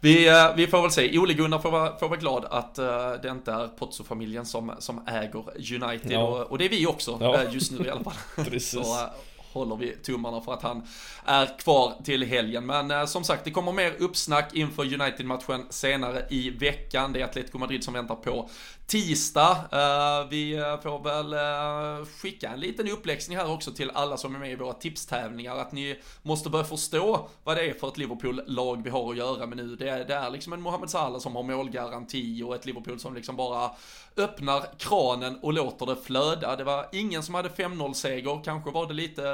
[SPEAKER 1] Vi, eh, vi får väl se. Ole Gunnar får vara, får vara glad att uh, det inte är Pozzo-familjen som, som äger United. Ja. Och, och, det är vi också, ja. Eh, just nu i alla fall. Precis. Så, uh, håller vi tummarna för att han är kvar till helgen. Men eh, som sagt, det kommer mer uppsnack inför United-matchen senare i veckan. Det är Atletico Madrid som väntar på tisdag. Eh, vi eh, får väl eh, skicka en liten uppläxning här också till alla som är med i våra tipstävlingar. Att ni måste börja förstå vad det är för ett Liverpool-lag vi har att göra med nu. Det det är liksom en Mohamed Salah som har målgaranti och ett Liverpool som liksom bara öppnar kranen och låter det flöda. Det var ingen som hade 5-0-seger, kanske var det lite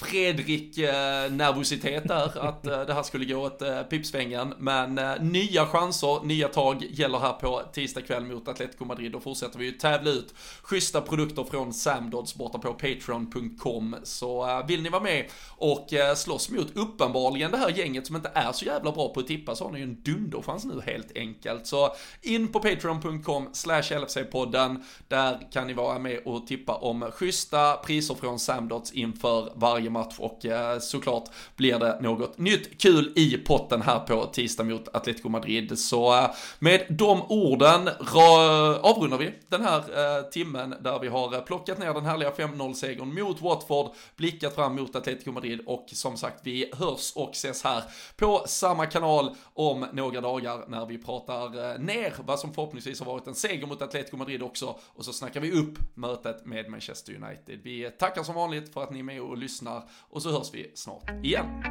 [SPEAKER 1] Fredrik-nervositet eh, där, att eh, det här skulle gå åt eh, pipsvängen. Men nya chanser, nya tag gäller här på tisdag kväll mot Atletico Madrid. Då fortsätter vi ju tävla ut schyssta produkter från Samdods borta på Patreon.com. Så vill ni vara med och slåss mot uppenbarligen det här gänget som inte är så jävla bra på att tippa så har ni ju en dunderchans nu helt enkelt. Så in på Patreon.com slash LFC-podden. Där kan ni vara med och tippa om schyssta priser från Samdods inför varje varje match och eh, såklart blir det något nytt kul i potten här på tisdag mot Atletico Madrid. Så eh, med de orden avrundar vi den här eh, timmen där vi har plockat ner den härliga 5-0-segern mot Watford, blickat fram mot Atletico Madrid och som sagt vi hörs och ses här på samma kanal om några dagar när vi pratar ner vad som förhoppningsvis har varit en seger mot Atletico Madrid också och så snackar vi upp mötet med Manchester United. Vi tackar som vanligt för att ni är med och lyssnar och så hörs vi snart igen.